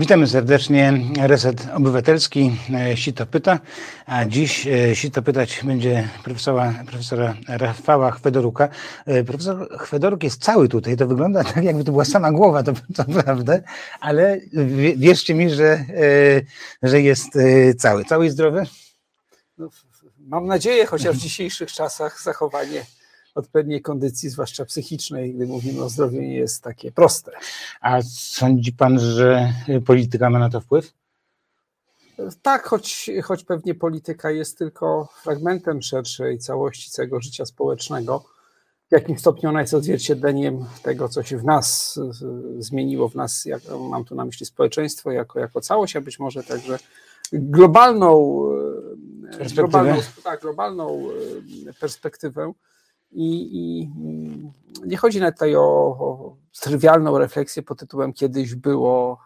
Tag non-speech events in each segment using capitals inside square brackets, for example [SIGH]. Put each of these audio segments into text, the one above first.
Witamy serdecznie. Reset Obywatelski. E, Sito pyta. A dziś e, Sito pytać będzie profesora, profesora Rafała Chwedoruka. E, profesor Chwedoruk jest cały tutaj. To wygląda tak, jakby to była sama głowa, to, to prawda, ale wierzcie mi, że, że jest cały. Cały i zdrowy? No, mam nadzieję, chociaż w dzisiejszych czasach zachowanie odpowiedniej kondycji, zwłaszcza psychicznej, gdy mówimy o zdrowiu, nie jest takie proste. A sądzi pan, że polityka ma na to wpływ? Tak, choć, choć pewnie polityka jest tylko fragmentem szerszej całości całego życia społecznego. W jakim stopniu ona jest odzwierciedleniem tego, co się w nas zmieniło, w nas, jak, mam tu na myśli społeczeństwo jako, jako całość, a być może także globalną perspektywę. Globalną, tak, globalną perspektywę. I, I, nie chodzi nawet tutaj o, o trywialną refleksję pod tytułem kiedyś było,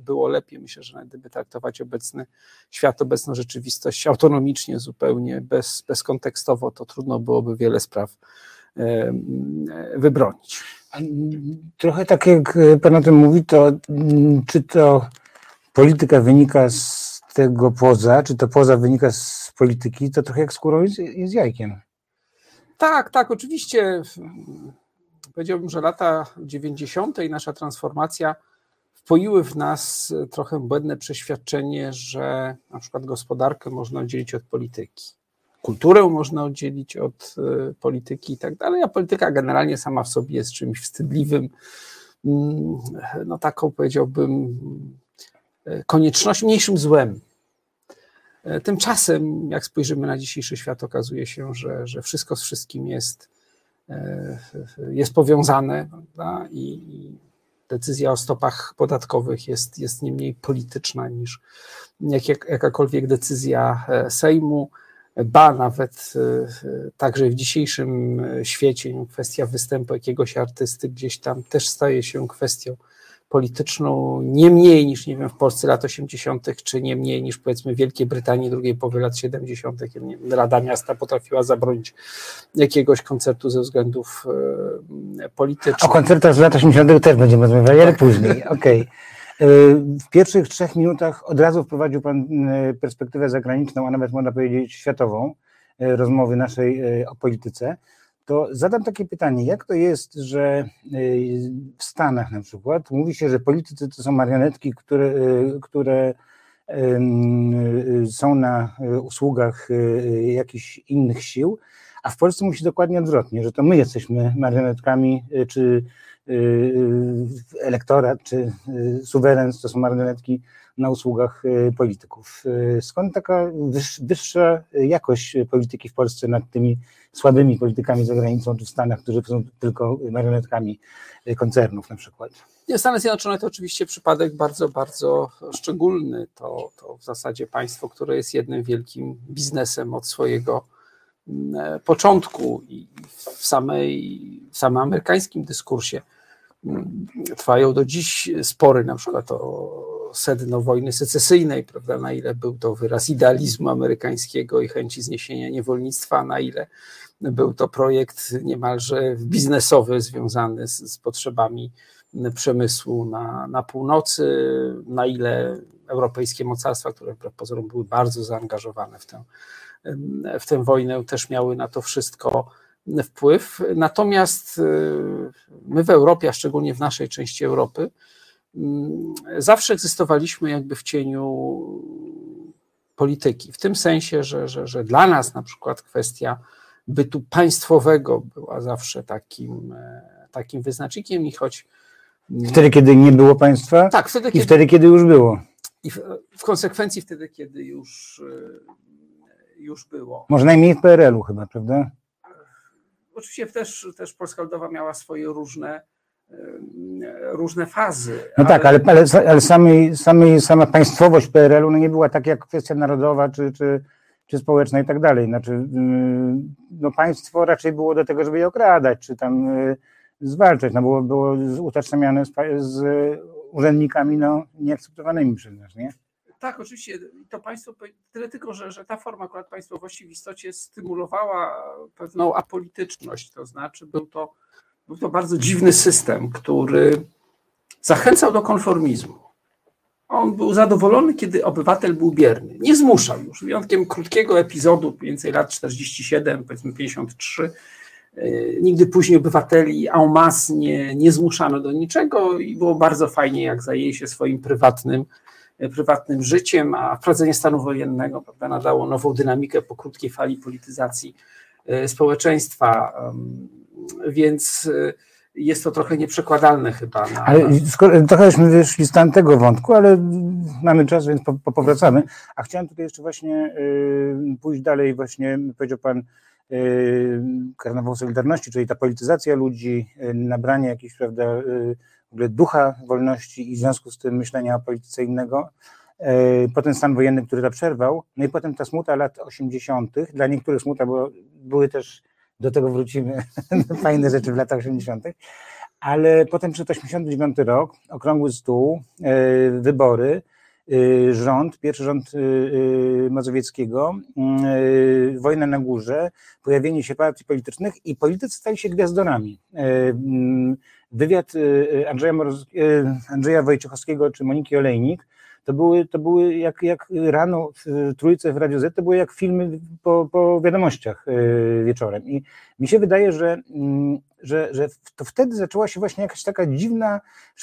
było lepiej. Myślę, że nawet gdyby traktować obecny świat, obecną rzeczywistość autonomicznie, zupełnie bez, bezkontekstowo, to trudno byłoby wiele spraw wybronić. Trochę tak jak Pan o tym mówi, to czy to polityka wynika z tego poza, czy to poza wynika z polityki, to trochę jak skórą jest, jest jajkiem. Tak, tak, oczywiście. Powiedziałbym, że lata 90. i nasza transformacja wpoiły w nas trochę błędne przeświadczenie, że na przykład gospodarkę można oddzielić od polityki, kulturę można oddzielić od e, polityki i tak dalej, a polityka generalnie sama w sobie jest czymś wstydliwym, mm, no taką powiedziałbym e, koniecznością, mniejszym złem. E, tymczasem, jak spojrzymy na dzisiejszy świat, okazuje się, że, że wszystko z wszystkim jest, e, jest powiązane prawda? I, decyzja o stopach podatkowych jest, jest nie mniej polityczna niż jak, jak, jakakolwiek decyzja e, Sejmu. Ba, nawet także w dzisiejszym świecie kwestia występu jakiegoś artysty gdzieś tam też staje się kwestią polityczną nie mniej niż, nie wiem, w Polsce lat 80., czy nie mniej niż powiedzmy w Wielkiej Brytanii drugiej połowy lat 70., kiedy wiem, Rada Miasta potrafiła zabronić jakiegoś koncertu ze względów e, politycznych. O koncertach z lat 80. też będziemy rozmawiali, ale tak. później, okej. Okay. E, w pierwszych trzech minutach od razu wprowadził Pan e, perspektywę zagraniczną, a nawet można powiedzieć światową, rozmowy naszej o polityce to zadam takie pytanie, jak to jest, że y, w Stanach na przykład mówi się, że politycy to są marionetki, które, y, które y, są na usługach jakichś innych sił, a w Polsce musi dokładnie odwrotnie, że to my jesteśmy marionetkami, czy elektorat, czy suweren to są marionetki na usługach polityków. Skąd taka wyższa jakość polityki w Polsce nad tymi słabymi politykami za granicą, czy w Stanach, którzy są tylko marionetkami koncernów na przykład. Nie, Stany Zjednoczone to oczywiście przypadek bardzo, bardzo szczególny. To, to w zasadzie państwo, które jest jednym wielkim biznesem od swojego mm, początku i w, samej, w samym amerykańskim dyskursie mm, trwają do dziś spory na przykład o sedno wojny secesyjnej, prawda, na ile był to wyraz idealizmu amerykańskiego i chęci zniesienia niewolnictwa, na ile był to projekt niemalże biznesowy, związany z, z potrzebami przemysłu na, na północy, na ile europejskie mocarstwa, które wbrew pozorom były bardzo zaangażowane w tę, w tę wojnę, też miały na to wszystko wpływ. Natomiast y, my w Europie, a szczególnie w naszej części Europy, zawsze egzystowaliśmy jakby w cieniu polityki. W tym sensie, że, że, że dla nas na przykład kwestia bytu państwowego była zawsze takim, e, takim wyznacznikiem i choć. Wtedy, kiedy nie było państwa? Tak, wtedy, kiedy, i wtedy, kiedy już było. I w, w konsekwencji wtedy, kiedy już, e, już było. Może najmniej w PRL-u chyba, prawda? Oczywiście też, też Polska Ludowa miała swoje różne, różne fazy. No ale... tak, ale, ale, ale samej, samej, sama państwowość PRL-u no nie była tak jak kwestia narodowa czy, czy, czy społeczna i tak dalej. Znaczy, no państwo raczej było do tego, żeby je okradać, czy tam y, zwalczać, no było, było utożsamiane z, z urzędnikami no, nieakceptowanymi przez nas, nie? Tak, oczywiście to państwo, tyle tylko, że, że ta forma akurat państwowości w istocie stymulowała pewną apolityczność, to znaczy był to, był to bardzo dziwny system, który zachęcał do konformizmu. on był zadowolony, kiedy obywatel był bierny. Nie zmuszał już. Wyjątkiem krótkiego epizodu, więcej lat 47, powiedzmy 53, Nigdy później obywateli en masse nie, nie zmuszano do niczego i było bardzo fajnie, jak zajęli się swoim prywatnym, prywatnym życiem, a wprowadzenie stanu wojennego prawda, nadało nową dynamikę po krótkiej fali polityzacji e, społeczeństwa. Więc e, jest to trochę nieprzekładalne chyba. Na... Ale skoro, trochę wyszli z tamtego wątku, ale mamy czas, więc powracamy. A chciałem tutaj jeszcze właśnie y, pójść dalej, właśnie powiedział Pan y, Karnawał Solidarności, czyli ta polityzacja ludzi, y, nabranie jakiejś, prawda, w ogóle ducha wolności i w związku z tym myślenia polityce innego. Potem stan wojenny, który to przerwał, no i potem ta smuta lat 80., dla niektórych smuta, bo były też do tego wrócimy, [LAUGHS] fajne rzeczy w latach 80., ale potem przed 89 rok, okrągły stół, e, wybory, e, rząd, pierwszy rząd e, Mazowieckiego, wojna na górze, pojawienie się partii politycznych i politycy stali się gwiazdorami. Wywiad Andrzeja, Andrzeja Wojciechowskiego czy Moniki Olejnik to były, to były jak, jak rano w trójce w Radio Z, to były jak filmy po, po wiadomościach y, wieczorem. I mi się wydaje, że, mm, że, że to wtedy zaczęła się właśnie jakaś taka dziwna,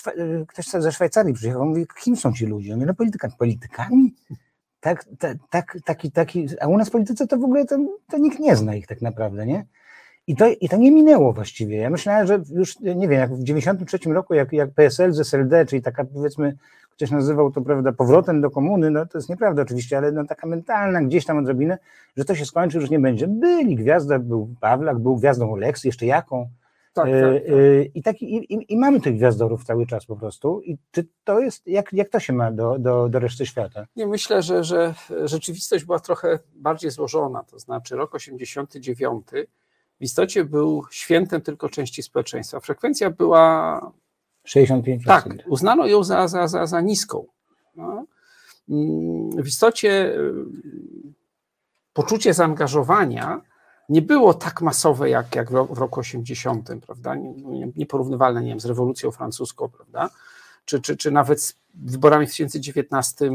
y, ktoś ze Szwajcarii przyjechał, mówi, kim są ci ludzie? Mówi, no politykami. Politykami? Tak, tak, tak, taki, taki, a u nas w polityce to w ogóle to, to nikt nie zna ich tak naprawdę, nie? I to, I to nie minęło właściwie. Ja myślałem, że już, nie wiem, jak w 1993 roku, jak, jak PSL z SLD, czyli taka powiedzmy ktoś nazywał to, prawda, powrotem do komuny, no to jest nieprawda oczywiście, ale no, taka mentalna gdzieś tam odrobinę, że to się skończy, już nie będzie. Byli gwiazda, był Pawlak, był gwiazdą Oleksy, jeszcze jaką. Tak, tak, tak. I, taki, i, I mamy tych gwiazdorów cały czas po prostu. I czy to jest, jak, jak to się ma do, do, do reszty świata? Nie, myślę, że, że rzeczywistość była trochę bardziej złożona. To znaczy, rok 89 w istocie był świętem tylko części społeczeństwa. Frekwencja była 65%. Tak, uznano ją za, za, za, za niską. No. W istocie y, poczucie zaangażowania nie było tak masowe jak, jak w roku 80, prawda? Nieporównywalne, nie wiem, z rewolucją francuską, prawda? Czy, czy, czy nawet z wyborami w 2019 e,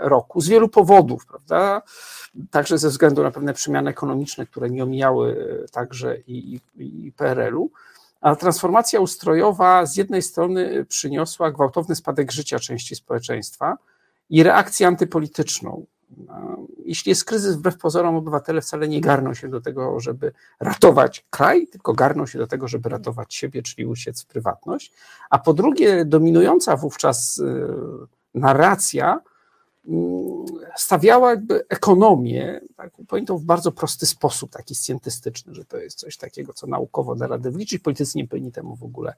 roku, z wielu powodów, prawda? Także ze względu na pewne przemiany ekonomiczne, które nie omijały e, także i, i, i PRL-u. A transformacja ustrojowa z jednej strony przyniosła gwałtowny spadek życia części społeczeństwa i reakcję antypolityczną. Jeśli jest kryzys, wbrew pozorom, obywatele wcale nie garną się do tego, żeby ratować kraj, tylko garną się do tego, żeby ratować siebie, czyli uciec w prywatność. A po drugie, dominująca wówczas y, narracja stawiała jakby ekonomię, tak, pojętą w bardzo prosty sposób, taki scjentystyczny, że to jest coś takiego, co naukowo da radę wliczyć. Politycy nie powinni temu w ogóle,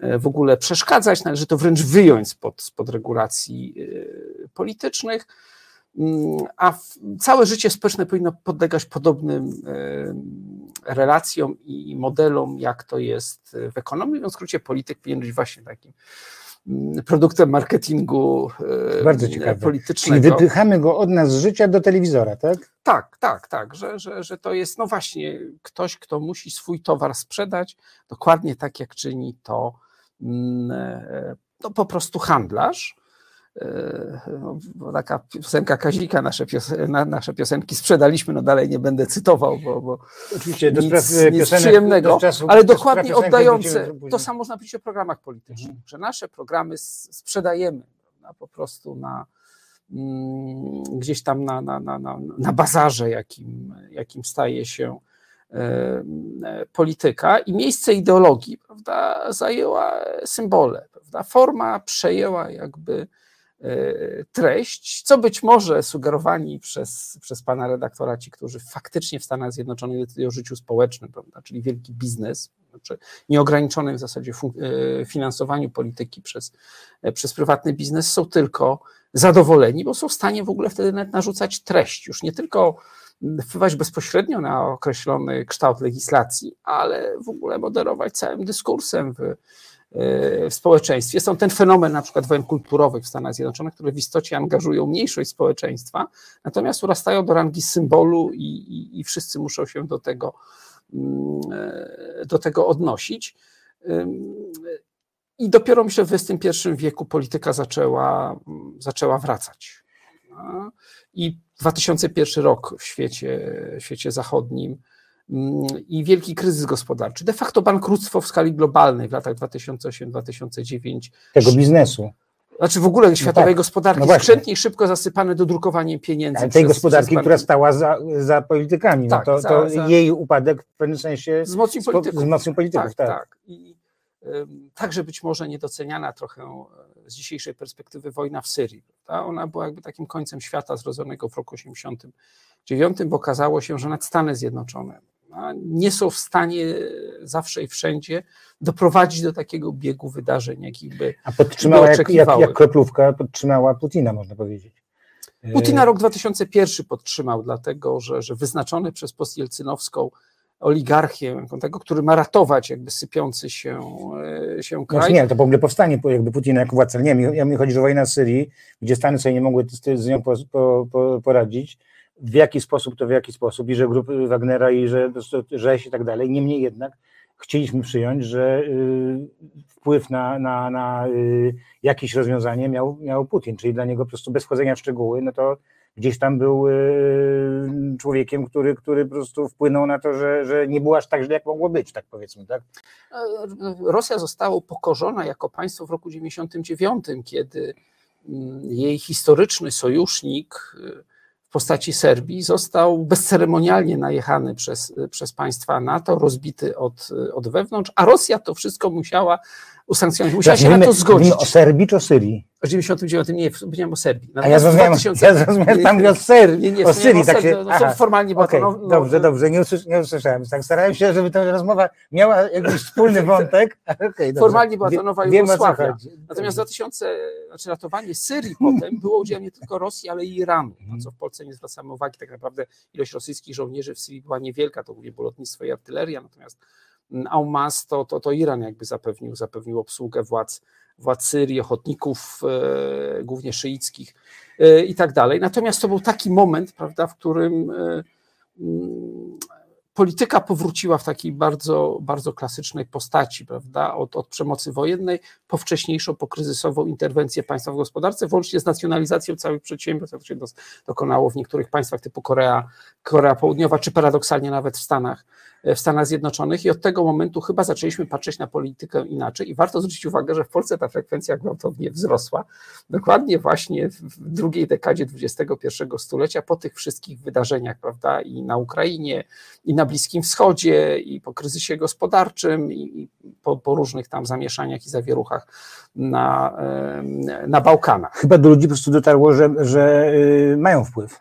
e, w ogóle przeszkadzać, należy to wręcz wyjąć spod, spod regulacji e, politycznych. Mm, a całe życie społeczne powinno podlegać podobnym e, relacjom i modelom, jak to jest w ekonomii. W skrócie, polityk powinien być właśnie takim produktem marketingu e, Bardzo ciekawe. politycznego. Czyli wypychamy go od nas z życia do telewizora, tak? Tak, tak, tak, że, że, że to jest, no właśnie, ktoś, kto musi swój towar sprzedać, dokładnie tak jak czyni to mm, e, no, po prostu handlarz. E, no, taka piosenka Kazika, nasze, piosen nasze piosenki sprzedaliśmy, no dalej nie będę cytował, bo, bo Oczywiście, do nic, spraw nic przyjemnego, do czasu, ale dokładnie oddające, to samo można powiedzieć o programach politycznych, mhm. że nasze programy sprzedajemy prawda, po prostu na mm, gdzieś tam na, na, na, na, na bazarze, jakim, jakim staje się e, polityka i miejsce ideologii prawda, zajęła symbole. Prawda? Forma przejęła jakby E, treść, co być może sugerowani przez, przez pana redaktora ci, którzy faktycznie w Stanach Zjednoczonych decydują o życiu społecznym, prawda, czyli wielki biznes, znaczy nieograniczonym w zasadzie e, finansowaniu polityki przez, e, przez prywatny biznes, są tylko zadowoleni, bo są w stanie w ogóle wtedy nawet narzucać treść, już nie tylko wpływać bezpośrednio na określony kształt legislacji, ale w ogóle moderować całym dyskursem w, w społeczeństwie. Są ten fenomen na przykład wojen kulturowych w Stanach Zjednoczonych, które w istocie angażują mniejszość społeczeństwa, natomiast urastają do rangi symbolu i, i, i wszyscy muszą się do tego, mm, do tego odnosić. I dopiero myślę w XXI wieku polityka zaczęła, zaczęła wracać. I 2001 rok w świecie, w świecie zachodnim i wielki kryzys gospodarczy, de facto bankructwo w skali globalnej w latach 2008-2009. Tego biznesu. Znaczy w ogóle światowej no tak, gospodarki, no skrzętnie i szybko zasypane dodrukowaniem pieniędzy. Ale tej przez, gospodarki, przez która stała za, za politykami, no tak, no to, za, to za... jej upadek w pewnym sensie wzmocnił polityków. Wzmocnił polityków tak, tak. tak. I, także być może niedoceniana trochę e, z dzisiejszej perspektywy wojna w Syrii. Prawda? Ona była jakby takim końcem świata zrodzonego w roku 89, bo okazało się, że nad Stany Zjednoczone nie są w stanie zawsze i wszędzie doprowadzić do takiego biegu wydarzeń, jakich by A podtrzymała, by jak, jak, jak kroplówka podtrzymała Putina, można powiedzieć. Putina rok 2001 podtrzymał, dlatego że, że wyznaczony przez postjelcynowską oligarchię, tego, który ma ratować jakby sypiący się, e, się kraj. Znaczy nie, to w ogóle powstanie jakby Putina jako władca. Nie, mi, mi chodzi, że wojna w Syrii, gdzie Stany sobie nie mogły z, z nią po, po, poradzić, w jaki sposób to w jaki sposób i że grupy Wagnera i że rzeź i tak dalej. Niemniej jednak chcieliśmy przyjąć, że y, wpływ na, na, na y, jakieś rozwiązanie miał, miał Putin, czyli dla niego po prostu bez wchodzenia w szczegóły, no to gdzieś tam był y, człowiekiem, który, który po prostu wpłynął na to, że, że nie było aż tak źle, jak mogło być, tak powiedzmy. Tak? Rosja została upokorzona jako państwo w roku 99, kiedy mm, jej historyczny sojusznik w postaci Serbii został bezceremonialnie najechany przez, przez państwa NATO, rozbity od, od wewnątrz, a Rosja to wszystko musiała usankcjonować, musiała się na to zgodzić. o Serbii czy o Syrii? O 99 nie, powiedziałem o Serbii. A ja zrozumiałem, 2000... ja zrozumiałem tam o Syrii. Nie, nie, o Syrii. Tak się, no, no, formalnie okay, to, no, Dobrze, no, dobrze, nie, usłysz, nie usłyszałem. Tak starałem się, żeby ta rozmowa miała jakiś wspólny wątek. [LAUGHS] Okay, formalnie była to nowa Jugosławia. Natomiast 2000, znaczy ratowanie Syrii potem było udziałem nie tylko Rosji, ale i Iranu, na co w Polsce nie zwracamy uwagi. Tak naprawdę ilość rosyjskich żołnierzy w Syrii była niewielka, to głównie było lotnictwo i artyleria, natomiast Aumas to, to, to Iran jakby zapewnił, zapewnił obsługę władz, władz Syrii, ochotników, e, głównie szyickich e, i tak dalej. Natomiast to był taki moment, prawda, w którym e, mm, polityka powróciła w takiej bardzo, bardzo klasycznej postaci, prawda, od, od przemocy wojennej po wcześniejszą, pokryzysową interwencję państwa w gospodarce, włącznie z nacjonalizacją całych przedsiębiorstw, jak się dokonało w niektórych państwach typu Korea, Korea Południowa, czy paradoksalnie nawet w Stanach, w Stanach Zjednoczonych i od tego momentu chyba zaczęliśmy patrzeć na politykę inaczej i warto zwrócić uwagę, że w Polsce ta frekwencja gwałtownie wzrosła, dokładnie właśnie w drugiej dekadzie XXI stulecia, po tych wszystkich wydarzeniach, prawda, i na Ukrainie, i na Bliskim Wschodzie, i po kryzysie gospodarczym, i po, po różnych tam zamieszaniach i zawieruchach na, na Bałkanach. Chyba do ludzi po prostu dotarło, że, że y, mają wpływ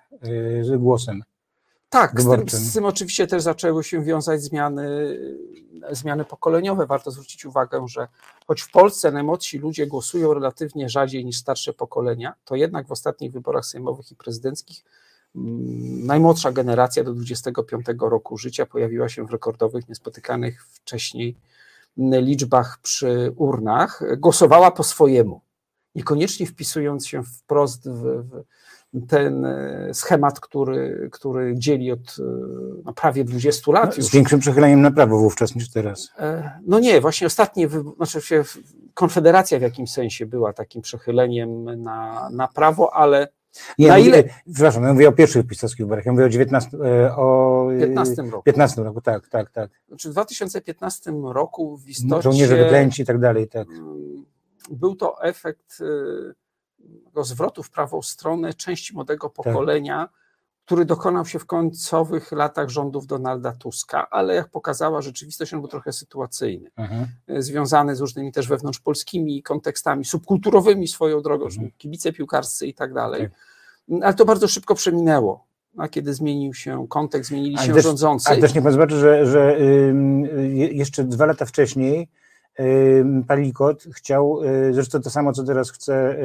y, głosem. Tak, z tym, z tym, oczywiście też zaczęły się wiązać zmiany, zmiany pokoleniowe. Warto zwrócić uwagę, że choć w Polsce najmłodsi ludzie głosują relatywnie rzadziej niż starsze pokolenia, to jednak w ostatnich wyborach sejmowych i prezydenckich mm, najmłodsza generacja do 25 roku życia pojawiła się w rekordowych, niespotykanych wcześniej liczbach przy urnach. Głosowała po swojemu, niekoniecznie wpisując się wprost w, w ten e, schemat, który, który dzieli od e, no, prawie 20 lat. No, z większym przechyleniem na prawo wówczas niż teraz. E, no nie, właśnie ostatnie, znaczy się Konfederacja w jakimś sensie była takim przechyleniem na, na prawo, ale nie, na ile... Przepraszam, ja mówię o pierwszych pisowskich wyborach, ja mówię o 19, o 15 roku. 15 roku, tak, tak, tak. Znaczy w 2015 roku w istocie... Żołnierze wyklęci i tak dalej, tak. Był to efekt zwrotu w prawą stronę części młodego tak. pokolenia, tak. który dokonał się w końcowych latach rządów Donalda Tuska, ale jak pokazała rzeczywistość, on był trochę sytuacyjny, mhm. E, związany z różnymi też wewnątrzpolskimi kontekstami, subkulturowymi swoją drogą, mhm. kibice piłkarscy i tak dalej. Tak. Ale to bardzo szybko przeminęło a kiedy zmienił się kontekst, zmienili się też, rządzący. Ale też nie pan zobaczy, że, że y, jeszcze dwa lata wcześniej Palikot chciał, y, zresztą to samo, co teraz chce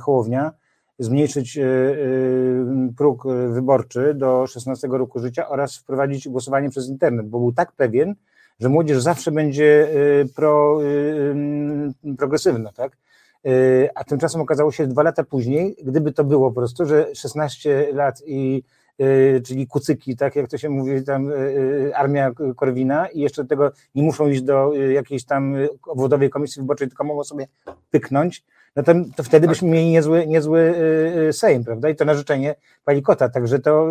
Hołownia, zmniejszyć y, y, próg wyborczy do 16 roku życia oraz wprowadzić głosowanie przez internet, bo był tak pewien, że młodzież zawsze będzie pro, progresywna, tak? A tymczasem okazało się dwa lata później, gdyby to było po prostu, że 16 lat i y, czyli kucyki, tak jak to się mówi, tam y, armia Korwina i jeszcze do tego nie muszą iść do jakiejś tam obwodowej komisji wyborczej, tylko mogą sobie pyknąć, no to, to wtedy tak. byśmy mieli niezły, niezły Sejm, prawda? I to na życzenie Palikota. Także to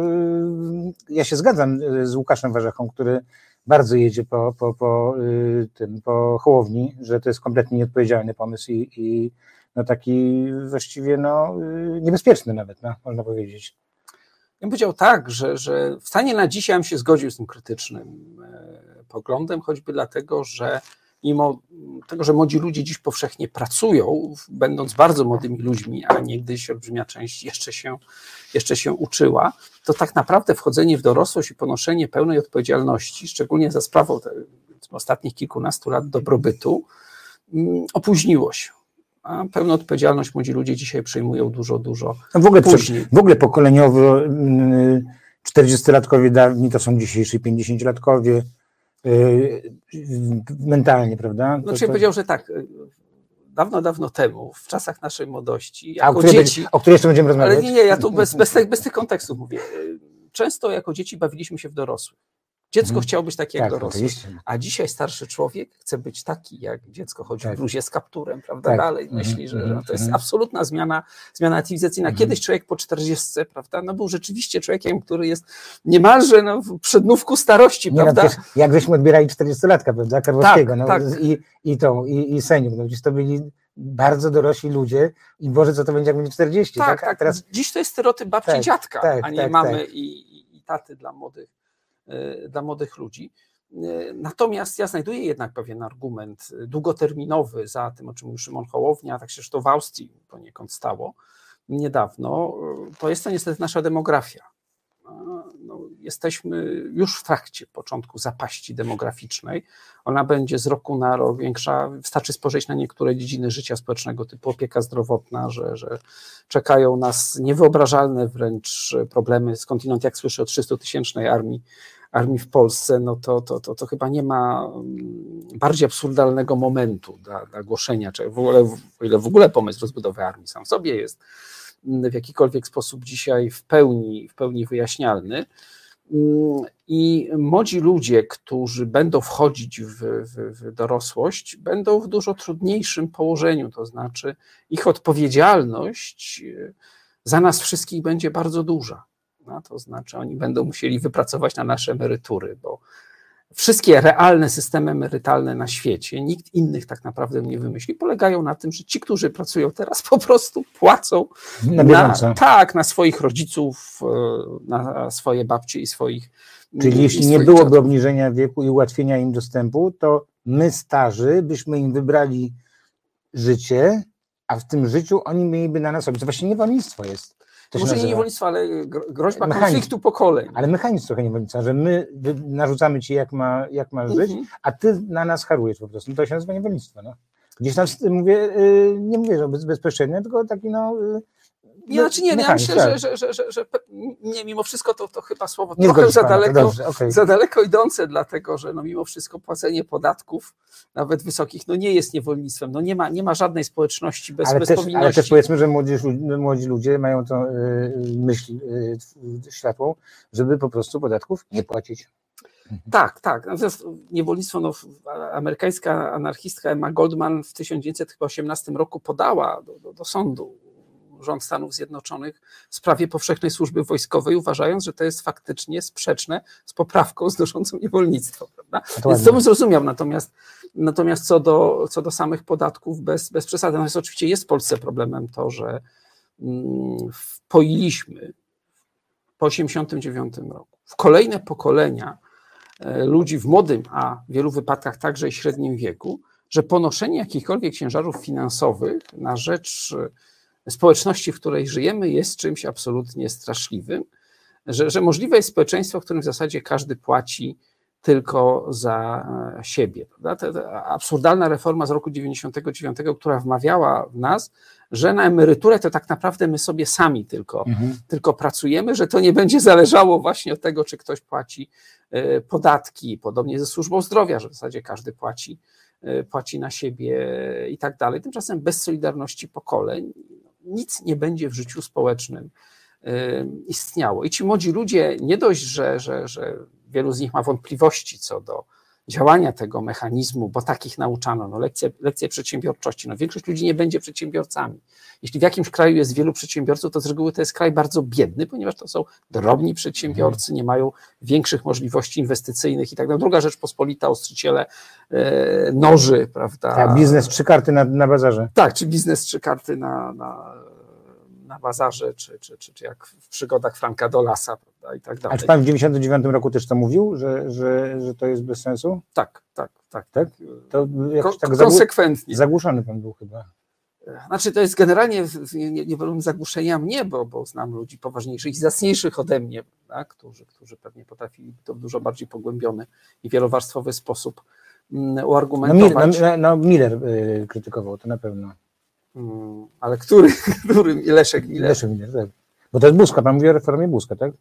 ja się zgadzam z Łukaszem Warzechą, który bardzo jedzie po, po, po, tym, po Hołowni, że to jest kompletnie nieodpowiedzialny pomysł i, i no taki właściwie no, niebezpieczny nawet, no, można powiedzieć. Bym powiedział tak, że, że w stanie na dzisiaj bym się zgodził z tym krytycznym e, poglądem, choćby dlatego, że mimo tego, że młodzi ludzie dziś powszechnie pracują, będąc bardzo młodymi ludźmi, a niegdyś olbrzymia część jeszcze się, jeszcze się uczyła, to tak naprawdę wchodzenie w dorosłość i ponoszenie pełnej odpowiedzialności, szczególnie za sprawą ostatnich kilkunastu lat dobrobytu, mm, opóźniło się a pełną odpowiedzialność młodzi ludzie dzisiaj przejmują dużo, dużo no w ogóle, później. W ogóle pokoleniowo 40-latkowie mm, dawni to są dzisiejsi 50-latkowie y, mentalnie, prawda? No, to, to... powiedział, że tak, y, dawno, dawno temu, w czasach naszej młodości, jako o dzieci... o której jeszcze będziemy rozmawiać? Ale nie, nie, ja tu bez, bez, bez tych kontekstów mówię. Y, często jako dzieci bawiliśmy się w dorosłych. Dziecko hmm. chciało być takie jak tak, dorosły, a dzisiaj starszy człowiek chce być taki jak dziecko, chodzi tak. w bluzie z kapturem, prawda, tak. dalej, mhm, myśli, że, mhm, że to jest mhm. absolutna zmiana, zmiana cywilizacyjna. Kiedyś człowiek po 40, prawda, no był rzeczywiście człowiekiem, który jest niemalże no, w przednówku starości, Nie, no prawda. No, jak żeśmy odbierali 40-latka, prawda, Karłowskiego, tak, no, tak. I, i tą, i, i senior, no, gdzieś to byli bardzo dorośli ludzie i Boże, co to będzie, jak będzie 40, tak? tak? tak. Teraz... Dziś to jest stereotyp babci tak, dziadka, tak, a nie mamy i, i, taty dla młodych dla młodych ludzi. E, natomiast ja znajduję jednak pewien argument długoterminowy za tym, o czym mówił Szymon Hołownia, tak się to w Austrii poniekąd stało niedawno. To jest to niestety nasza demografia. No, jesteśmy już w trakcie początku zapaści demograficznej. Ona będzie z roku na rok większa. Wystarczy spojrzeć na niektóre dziedziny życia społecznego, typu opieka zdrowotna, że, że czekają nas niewyobrażalne wręcz problemy. Skądinąd, jak słyszę o 300-tysięcznej armii armii w Polsce, no to, to, to, to chyba nie ma mm, bardziej absurdalnego momentu dla, dla głoszenia, czy w ogóle, o ile w ogóle pomysł rozbudowy armii sam w sobie jest mm, w jakikolwiek sposób dzisiaj w pełni, w pełni wyjaśnialny. Mm, I młodzi ludzie, którzy będą wchodzić w, w, w, dorosłość, będą w dużo trudniejszym położeniu, to znaczy ich odpowiedzialność e, za nas wszystkich będzie bardzo duża. No, to znaczy, oni będą musieli wypracować na nasze emerytury, bo wszystkie realne systemy emerytalne na świecie, nikt innych tak naprawdę nie wymyśli, polegają na tym, że ci, którzy pracują teraz, po prostu płacą na, na tak, na swoich rodziców, e, na swoje babcie i swoich. Czyli jeśli nie byłoby dziadów. obniżenia wieku i ułatwienia im dostępu, to my starzy byśmy im wybrali życie, a w tym życiu oni mieliby na nas robić. To właśnie niewolnictwo jest. To Może nie niewolnictwo, ale groźba mechanizm. konfliktu pokoleń. Ale mechanizm trochę niewolnictwa, że my narzucamy ci, jak ma, jak ma żyć, mhm. a ty na nas harujesz po prostu. No to się nazywa niewolnictwo. No. Gdzieś tam mówię, y, nie mówię, że bezpośrednio, tylko taki no y, ja, znaczy nie, ja myślę, tak. że, że, że, że, nie, mimo wszystko to, to chyba słowo nie trochę za daleko, za daleko idące, dlatego że no mimo wszystko płacenie podatków, nawet wysokich, no nie jest niewolnictwem. No nie ma, nie ma żadnej społeczności bez, ale bez też, Ale też powiedzmy, że młodzi, młodzi ludzie mają tą y, myśl y, światłą, żeby po prostu podatków nie płacić. Tak, tak. Natomiast niewolnictwo, no, amerykańska anarchistka Emma Goldman w 1918 roku podała do, do, do sądu rząd Stanów Zjednoczonych w sprawie powszechnej służby wojskowej, uważając, że to jest faktycznie sprzeczne z poprawką znoszącą niewolnictwo. Prawda? To Więc to bym zrozumiał. Natomiast, natomiast co, do, co do samych podatków, bez, bez przesady. Natomiast oczywiście jest w Polsce problemem to, że mm, poiliśmy po 1989 roku w kolejne pokolenia e, ludzi w młodym, a w wielu wypadkach także i średnim wieku, że ponoszenie jakichkolwiek ciężarów finansowych na rzecz społeczności, w której żyjemy, jest czymś absolutnie straszliwym, że, że możliwe jest społeczeństwo, w którym w zasadzie każdy płaci tylko za siebie. Ta, ta absurdalna reforma z roku 99, która wmawiała w nas, że na emeryturę to tak naprawdę my sobie sami tylko, mhm. tylko pracujemy, że to nie będzie zależało właśnie od tego, czy ktoś płaci e, podatki, podobnie ze służbą zdrowia, że w zasadzie każdy płaci, e, płaci na siebie i tak dalej. Tymczasem bez solidarności pokoleń nic nie będzie w życiu społecznym istniało. I ci młodzi ludzie nie dość, że, że, że wielu z nich ma wątpliwości co do działania tego mechanizmu, bo takich nauczano, no lekcje, lekcje przedsiębiorczości. No większość ludzi nie będzie przedsiębiorcami. Jeśli w jakimś kraju jest wielu przedsiębiorców, to z reguły to jest kraj bardzo biedny, ponieważ to są drobni przedsiębiorcy, nie mają większych możliwości inwestycyjnych i tak dalej. Druga rzecz pospolita, ostrzyciele e, noży, prawda? A biznes trzy karty na, na bazarze. Tak, czy biznes trzy karty na, na, na bazarze, czy, czy, czy, czy jak w przygodach Franka Dolasa, prawda, i tak dalej. A czy pan w 99 roku też to mówił, że, że, że to jest bez sensu? Tak, tak, tak. Tak? To jakoś tak konsekwentnie. zagłuszony pan był chyba. Znaczy, to jest generalnie nie, wolę zagłuszenia mnie, bo, bo znam ludzi poważniejszych i zacniejszych ode mnie, tak, którzy, którzy pewnie potrafili to w dużo bardziej pogłębiony i wielowarstwowy sposób mm, No, Mil, uargumentować. no, no Miller y, krytykował to na pewno. Mm, Ale który, [LAUGHS] który Leszek Miller? Leszek Miller, tak. Bo to jest Buzka, pan mówi o reformie Buzka, tak?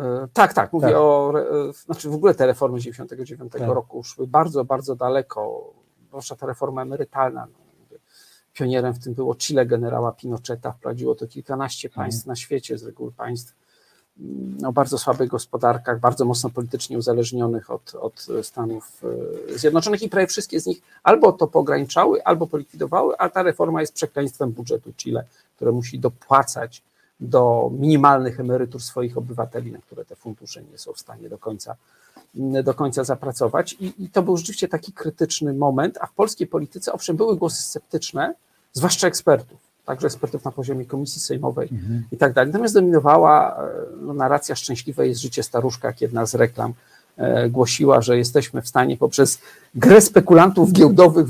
E, Tak, tak, mówię Tak. o, e, znaczy w ogóle te reformy 99 Tak. roku szły bardzo, bardzo daleko, zwłaszcza ta reforma emerytalna. No, pionierem w tym było Chile generała Pinocheta, wprowadziło to kilkanaście państw na świecie, z reguły państw o bardzo słabych gospodarkach, bardzo mocno politycznie uzależnionych od, od Stanów e, Zjednoczonych i prawie wszystkie z nich albo to pograniczały, albo polikwidowały, a ta reforma jest przekleństwem budżetu Chile, które musi dopłacać do minimalnych emerytur swoich obywateli, na które te fundusze nie są w stanie do końca, do końca zapracować. I, I to był rzeczywiście taki krytyczny moment, a w polskiej polityce owszem były głosy sceptyczne, zwłaszcza ekspertów, także ekspertów na poziomie komisji sejmowej i tak dalej. Natomiast dominowała e, no, narracja szczęśliwe jest życie staruszka, jak jedna z reklam e, głosiła, że jesteśmy w stanie poprzez grę spekulantów giełdowych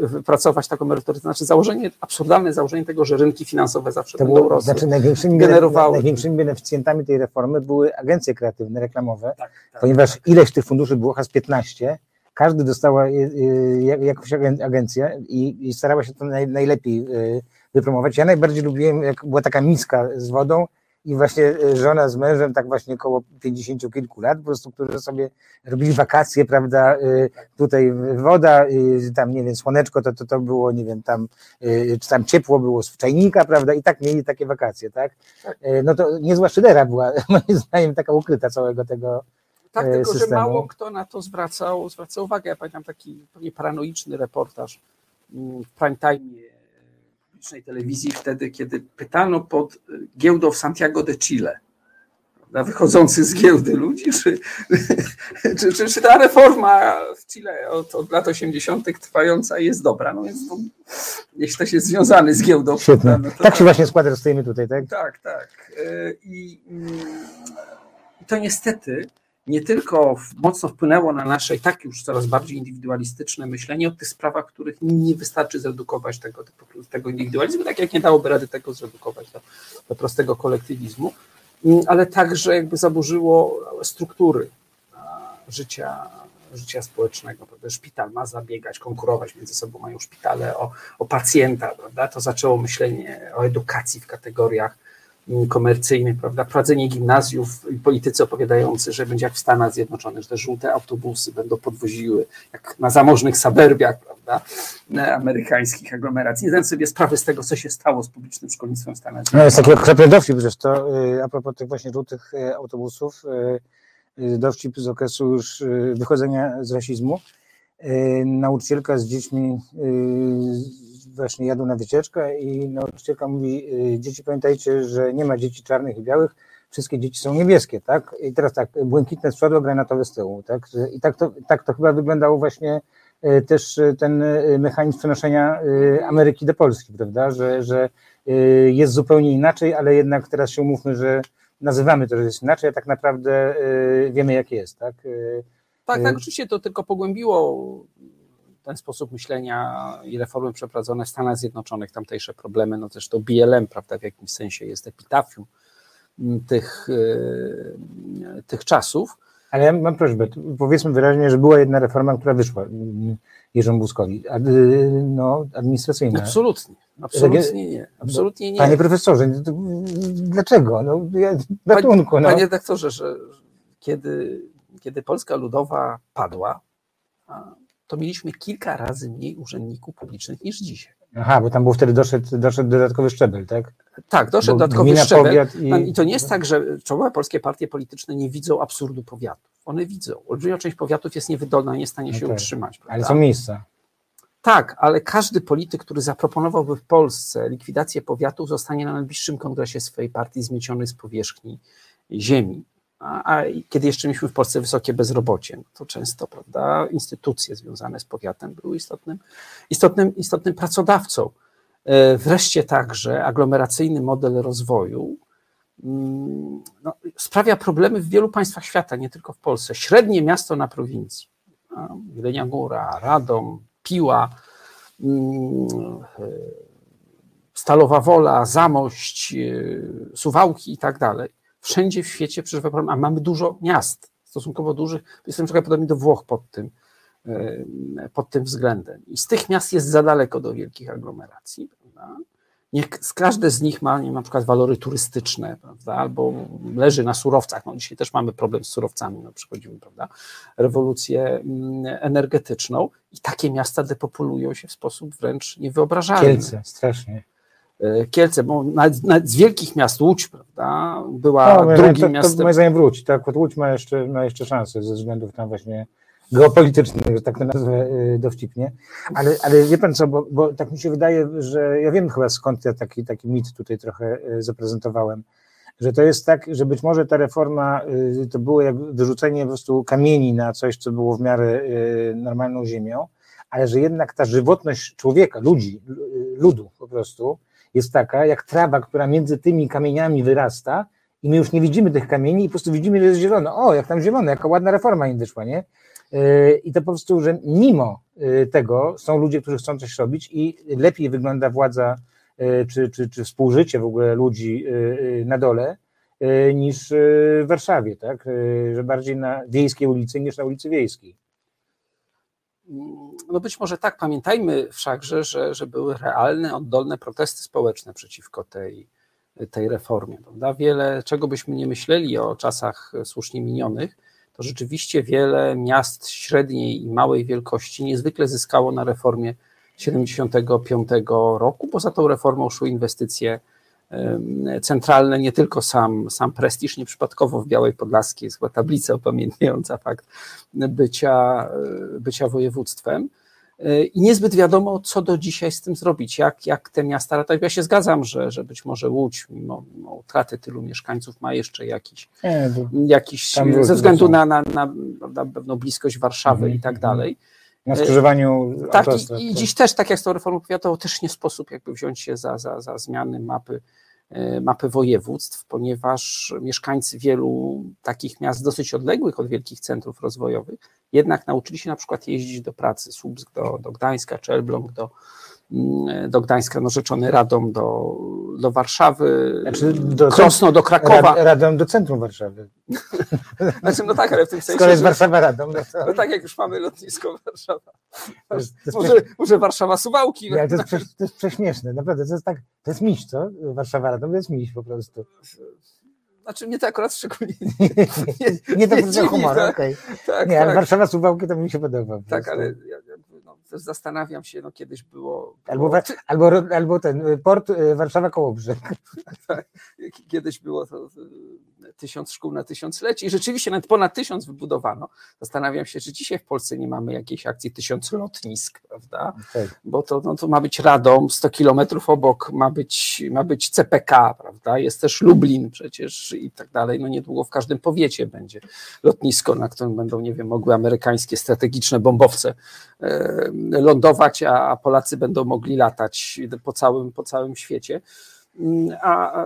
wypracować taką emeryturę. To znaczy założenie, absurdalne założenie tego, że rynki finansowe zawsze To będą rosły. znaczy największymi, generowały. największymi beneficjentami tej reformy były agencje kreatywne, reklamowe, Tak, tak. ponieważ ileś tych funduszy było, z 15, każdy dostała y, jak- jakąś agen- agencję i, starała się to naj, najlepiej wypromować. Ja najbardziej lubiłem, jak była taka miska z wodą i właśnie y, żona z mężem, tak właśnie koło 50 kilku lat, po prostu, którzy sobie robili wakacje, prawda, y, tutaj woda, y, tam, nie wiem, słoneczko, to, to, to było, nie wiem, tam, czy tam ciepło było z czajnika, prawda, i tak mieli takie wakacje, tak? No to niezła szydera była, [LAUGHS] moim zdaniem, taka ukryta całego tego, Tak, e, tylko że systemu. mało kto na to zwracał, zwracał uwagę. Ja pamiętam taki pewnie paranoiczny reportaż mm, w prime time publicznej telewizji wtedy, kiedy pytano pod e, giełdą w Santiago de Chile, prawda, wychodzących z giełdy ludzi, czy, [LAUGHS] czy, czy, czy ta reforma w Chile od, od lat 80. trwająca jest dobra. No więc to, jeśli ktoś jest związany z giełdą, no Tak się właśnie składa, że stoimy tutaj, tak? tak, tak. E, I mm, i to niestety nie tylko mocno wpłynęło na nasze i tak już coraz bardziej indywidualistyczne myślenie o tych sprawach, których nie wystarczy zredukować tego, tego indywidualizmu, tak jak nie dałoby rady tego zredukować do, do prostego kolektywizmu, mm, ale także jakby zaburzyło struktury życia, życia społecznego. Prawda? Szpital ma zabiegać, konkurować między sobą, mają szpitale o, o pacjenta, prawda? to zaczęło myślenie o edukacji w kategoriach komercyjnych, prawda, prowadzenie gimnazjów i politycy opowiadający, że będzie jak w Stanach Zjednoczonych, że te żółte autobusy będą podwoziły, jak na zamożnych suburbiach, prawda, amerykańskich aglomeracji. Nie zdając sobie sprawy z tego, co się stało z publicznym szkolnictwem w Stanach No jest taki Zjednoczonych. okropny dowcip zresztą, y, a propos tych właśnie żółtych y, autobusów, y, dowcip z okresu już wychodzenia z rasizmu. Nauczycielka z dziećmi właśnie jadą na wycieczkę i nauczycielka mówi, y, dzieci pamiętajcie, że nie ma dzieci czarnych i białych, wszystkie dzieci są niebieskie, tak? I teraz tak, błękitne z przodu, granatowe z tyłu, tak? I tak to, tak to chyba wyglądało właśnie y, też y, ten mechanizm przenoszenia Ameryki do Polski, prawda? Że, że jest zupełnie inaczej, ale jednak teraz się umówmy, że nazywamy to, że jest inaczej, a tak naprawdę wiemy, jak jest, tak? Tak, tak, oczywiście to tylko pogłębiło ten sposób myślenia i reformy przeprowadzone w Stanach Zjednoczonych, tamtejsze problemy, no też to BLM, prawda, w jakimś sensie jest epitafium mm, tych, y, tych czasów. Ale ja mam prośbę, powiedzmy wyraźnie, że była jedna reforma, która wyszła mm, Jerzemu Buzkowi, ad, y, no, administracyjna. Absolutnie, absolutnie nie, absolutnie nie. Panie profesorze, dlaczego? No, ja, ratunku, no. Panie redaktorze, że kiedy, kiedy Polska Ludowa padła, to mieliśmy kilka razy mniej urzędników publicznych niż dzisiaj. Aha, bo tam był wtedy doszedł, doszedł dodatkowy szczebel, tak? Tak, doszedł Bo dodatkowy gmina, szczebel. i- I to nie jest tak, że czołowe polskie partie polityczne nie widzą absurdu powiatów. One widzą. Olbrzymia część powiatów jest niewydolna, nie jest w stanie się tak. utrzymać. Ale prawda? są miejsca. Tak, ale każdy polityk, który zaproponowałby w Polsce likwidację powiatów, zostanie na najbliższym kongresie swojej partii zmieciony z powierzchni ziemi. A, kiedy jeszcze mieliśmy w Polsce wysokie bezrobocie, no to często prawda, instytucje związane z powiatem były istotnym, istotnym, istotnym pracodawcą. E, Wreszcie także aglomeracyjny model rozwoju mm, no, sprawia problemy w wielu państwach świata, nie tylko w Polsce. Średnie miasto na prowincji, a, Jelenia Góra, Radom, Piła, mm, e, Stalowa Wola, Zamość, e, Suwałki i tak dalej. Wszędzie w świecie przeżywa problem, a mamy dużo miast, stosunkowo dużych. Jestem trochę podobny do Włoch pod tym, e, pod tym względem. I z tych miast jest za daleko do wielkich aglomeracji. Prawda? Niech każde z nich ma nie, na przykład walory turystyczne, prawda? albo leży na surowcach. No, dzisiaj też mamy problem z surowcami, no, przychodzimy, prawda? rewolucję mm, energetyczną i takie miasta depopulują się w sposób wręcz niewyobrażalny. Kielce, strasznie. E, Kielce, bo nawet, nawet z wielkich miast Łódź, prawda, była No, drugim to, to miastem. moim zdaniem wróć. Tak, Łódź ma jeszcze, ma jeszcze szansę ze względów tam właśnie geopolitycznych, że tak to nazwę y, dowcipnie. Ale, ale wie pan co, bo, bo tak mi się wydaje, że ja wiem chyba skąd ja taki, taki mit tutaj trochę y, zaprezentowałem, że to jest tak, że być może ta reforma to było jak wyrzucenie po prostu kamieni na coś, co było w miarę normalną ziemią, ale że jednak ta żywotność człowieka, ludzi, ludu po prostu jest taka, jak trawa, która między tymi kamieniami wyrasta i my już nie widzimy tych kamieni i po prostu widzimy, że jest zielone. O, jak tam zielone, jaka ładna reforma im wyszła, nie? Yy, I to po prostu, że mimo yy, tego są ludzie, którzy chcą coś robić i lepiej wygląda władza yy, czy, czy, czy współżycie w ogóle ludzi na dole niż w Warszawie, tak? Że bardziej na wiejskiej ulicy niż na ulicy wiejskiej. No być może tak, pamiętajmy wszakże, że, że były realne, oddolne protesty społeczne przeciwko tej, tej reformie. Prawda? Wiele, czego byśmy nie myśleli o czasach słusznie minionych, to rzeczywiście wiele miast średniej i małej wielkości niezwykle zyskało na reformie 75 roku, bo za tą reformą szły inwestycje centralne, nie tylko sam, sam prestiż, nieprzypadkowo w Białej Podlaskiej jest chyba tablica upamiętniająca fakt bycia, bycia województwem. I niezbyt wiadomo, co do dzisiaj z tym zrobić, jak, jak te miasta ratować. Ja się zgadzam, że, że być może Łódź, mimo, mimo utraty tylu mieszkańców, ma jeszcze jakiś, Nie, jakiś ze względu na, na, na, na pewną bliskość Warszawy Mhm, i tak mhm. dalej. na skrzyżowaniu Tak, i, i to- dziś też, tak jak z tą reformą powiatową, też nie sposób jakby wziąć się za, za, za zmiany mapy, e, mapy województw, ponieważ mieszkańcy wielu takich miast dosyć odległych od wielkich centrów rozwojowych jednak nauczyli się na przykład jeździć do pracy, Słupsk do, do Gdańska, czy Elbląg do, do Gdańska, no rzeczony Radom do, do Warszawy, Znaczy do- Krosno do Krakowa. Rad, Radom do centrum Warszawy. [LAUGHS] Znaczy, no tak, ale w tym sensie, Skoro jest Warszawa Radom, no to, no tak jak już mamy lotnisko Warszawa. to, jest, to, jest Może, może Warszawa Suwałki. Nie, to, jest to jest prześmieszne, naprawdę, to jest tak, to jest miś, co? Warszawa Radom to jest miś po prostu. Znaczy mnie to akurat szczególnie [LAUGHS] Nie, nie nie jest dziwi, humor, tak? okej. tak, Nie, ale tak, Warszawa Suwałki to mi się podoba. po tak, ale ja, też zastanawiam się, no kiedyś było, Albo, było albo, albo ten, y, port y, Warszawa Kołobrzeg. [LAUGHS] kiedyś było to tysiąc szkół na tysiąclecie i rzeczywiście nawet ponad tysiąc wybudowano. Zastanawiam się, czy dzisiaj w Polsce nie mamy jakiejś akcji tysiąc lotnisk, prawda? Tak. bo to, no, to ma być Radom, 100 kilometrów obok ma być, ma być CPK, prawda? Jest też Lublin przecież i tak dalej. No niedługo w każdym powiecie będzie lotnisko, na którym będą, nie wiem, mogły amerykańskie strategiczne bombowce e, lądować, a, a Polacy będą mogli latać po całym, po całym świecie. Mm, A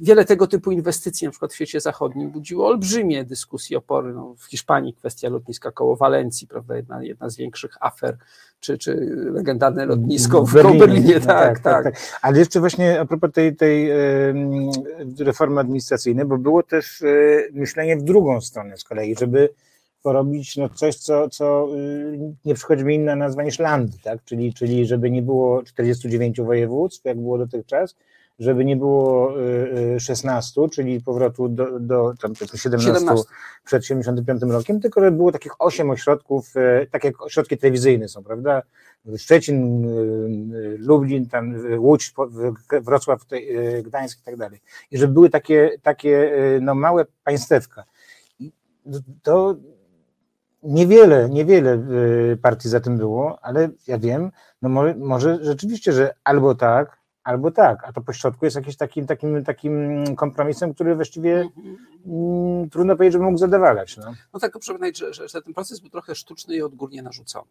wiele tego typu inwestycji, na przykład w świecie zachodnim, budziło olbrzymie dyskusje, opory. No, w Hiszpanii kwestia lotniska koło Walencji, prawda, jedna, jedna z większych afer, czy, czy legendarne lotnisko w Berlinie, Berlinie no tak, tak, Ale jeszcze właśnie a propos tej, tej reformy administracyjnej, bo było też e, myślenie w drugą stronę z kolei, żeby porobić no, coś, co, co y, nie przychodzi mi inna nazwa niż land, tak? czyli, czyli żeby nie było 49 województw, jak było dotychczas, żeby nie było 16, czyli powrotu do, do tam 17, 17, przed 75 rokiem, tylko żeby było takich 8 ośrodków, tak jak ośrodki telewizyjne są, prawda? Szczecin, Lublin, tam Łódź, Wrocław, Gdańsk i tak dalej. I żeby były takie, takie no, małe państewka. To Niewiele, niewiele y, partii za tym było, ale ja wiem, no może, może rzeczywiście, że albo tak, albo tak, a to pośrodku jest jakiś takim, takim, takim kompromisem, który właściwie mm, trudno powiedzieć, żeby mógł zadowalać. No, no tak, proszę pamiętać, że, że, że ten proces był trochę sztuczny i odgórnie narzucony.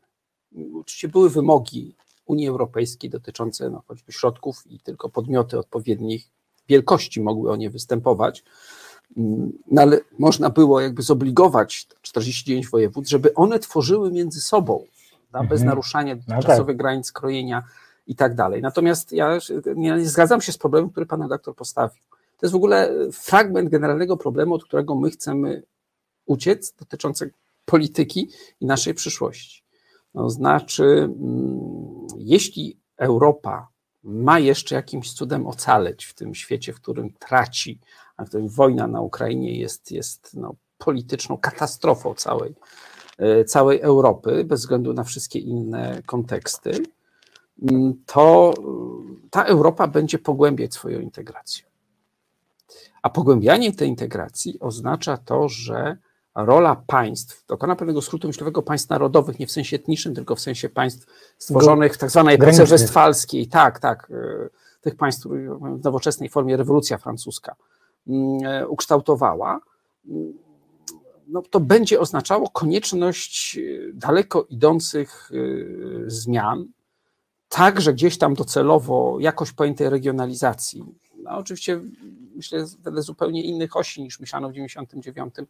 Oczywiście były wymogi Unii Europejskiej dotyczące no, choćby środków i tylko podmioty odpowiednich wielkości mogły o nie występować. No ale można było jakby zobligować 49 województw, żeby one tworzyły między sobą, da, bez mhm. naruszania no czasowych tak. granic krojenia i tak dalej. Natomiast ja nie, zgadzam się z problemem, który pan redaktor postawił. To jest w ogóle fragment generalnego problemu, od którego my chcemy uciec, dotyczący polityki i naszej przyszłości. No, znaczy, mm, jeśli Europa ma jeszcze jakimś cudem ocaleć w tym świecie, w którym traci a którym wojna na Ukrainie jest, jest no, polityczną katastrofą całej, e, całej Europy, bez względu na wszystkie inne konteksty, to e, ta Europa będzie pogłębiać swoją integrację. A pogłębianie tej integracji oznacza to, że rola państw, dokona pewnego skrótu myślowego państw narodowych, nie w sensie etnicznym, tylko w sensie państw stworzonych w tak zwanej epoce westfalskiej, tak, tak, e, tych państw w nowoczesnej formie rewolucja francuska, Mm, e, ukształtowała, mm, no to będzie oznaczało konieczność e, daleko idących zmian, także gdzieś tam docelowo jakoś pojętej regionalizacji. No oczywiście myślę wedle zupełnie innych osi niż myślano w 1999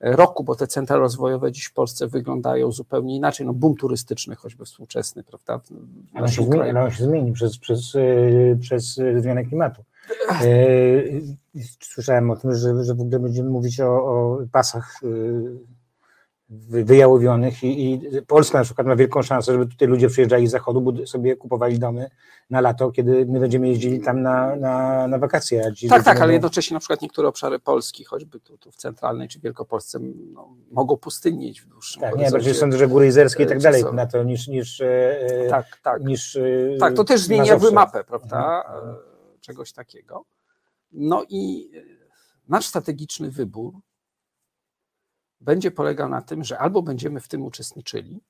roku, bo te centra rozwojowe dziś w Polsce wyglądają zupełnie inaczej. No boom turystyczny, choćby współczesny, prawda? Ale się, zmieni, on się zmieni przez, przez, przez zmianę klimatu. E, słyszałem o tym, że, że w ogóle będziemy mówić o, o pasach e, wyjałowionych i, i, Polska na przykład ma wielką szansę, żeby tutaj ludzie przyjeżdżali z zachodu, sobie kupowali domy na lato, kiedy my będziemy jeździli tam na, na, na wakacje. tak, tak, ale jednocześnie na przykład niektóre obszary Polski, choćby tu, tu w centralnej czy Wielkopolsce, no, mogą pustynnieć w dłuższym Tak, nie, bardziej sądzę, że góry izerskie i tak dalej na to niż... niż tak, tak. Niż, tak, to też zmienia mapę, prawda? Mhm czegoś takiego. No i e, nasz strategiczny wybór będzie polegał na tym, że albo będziemy w tym uczestniczyli,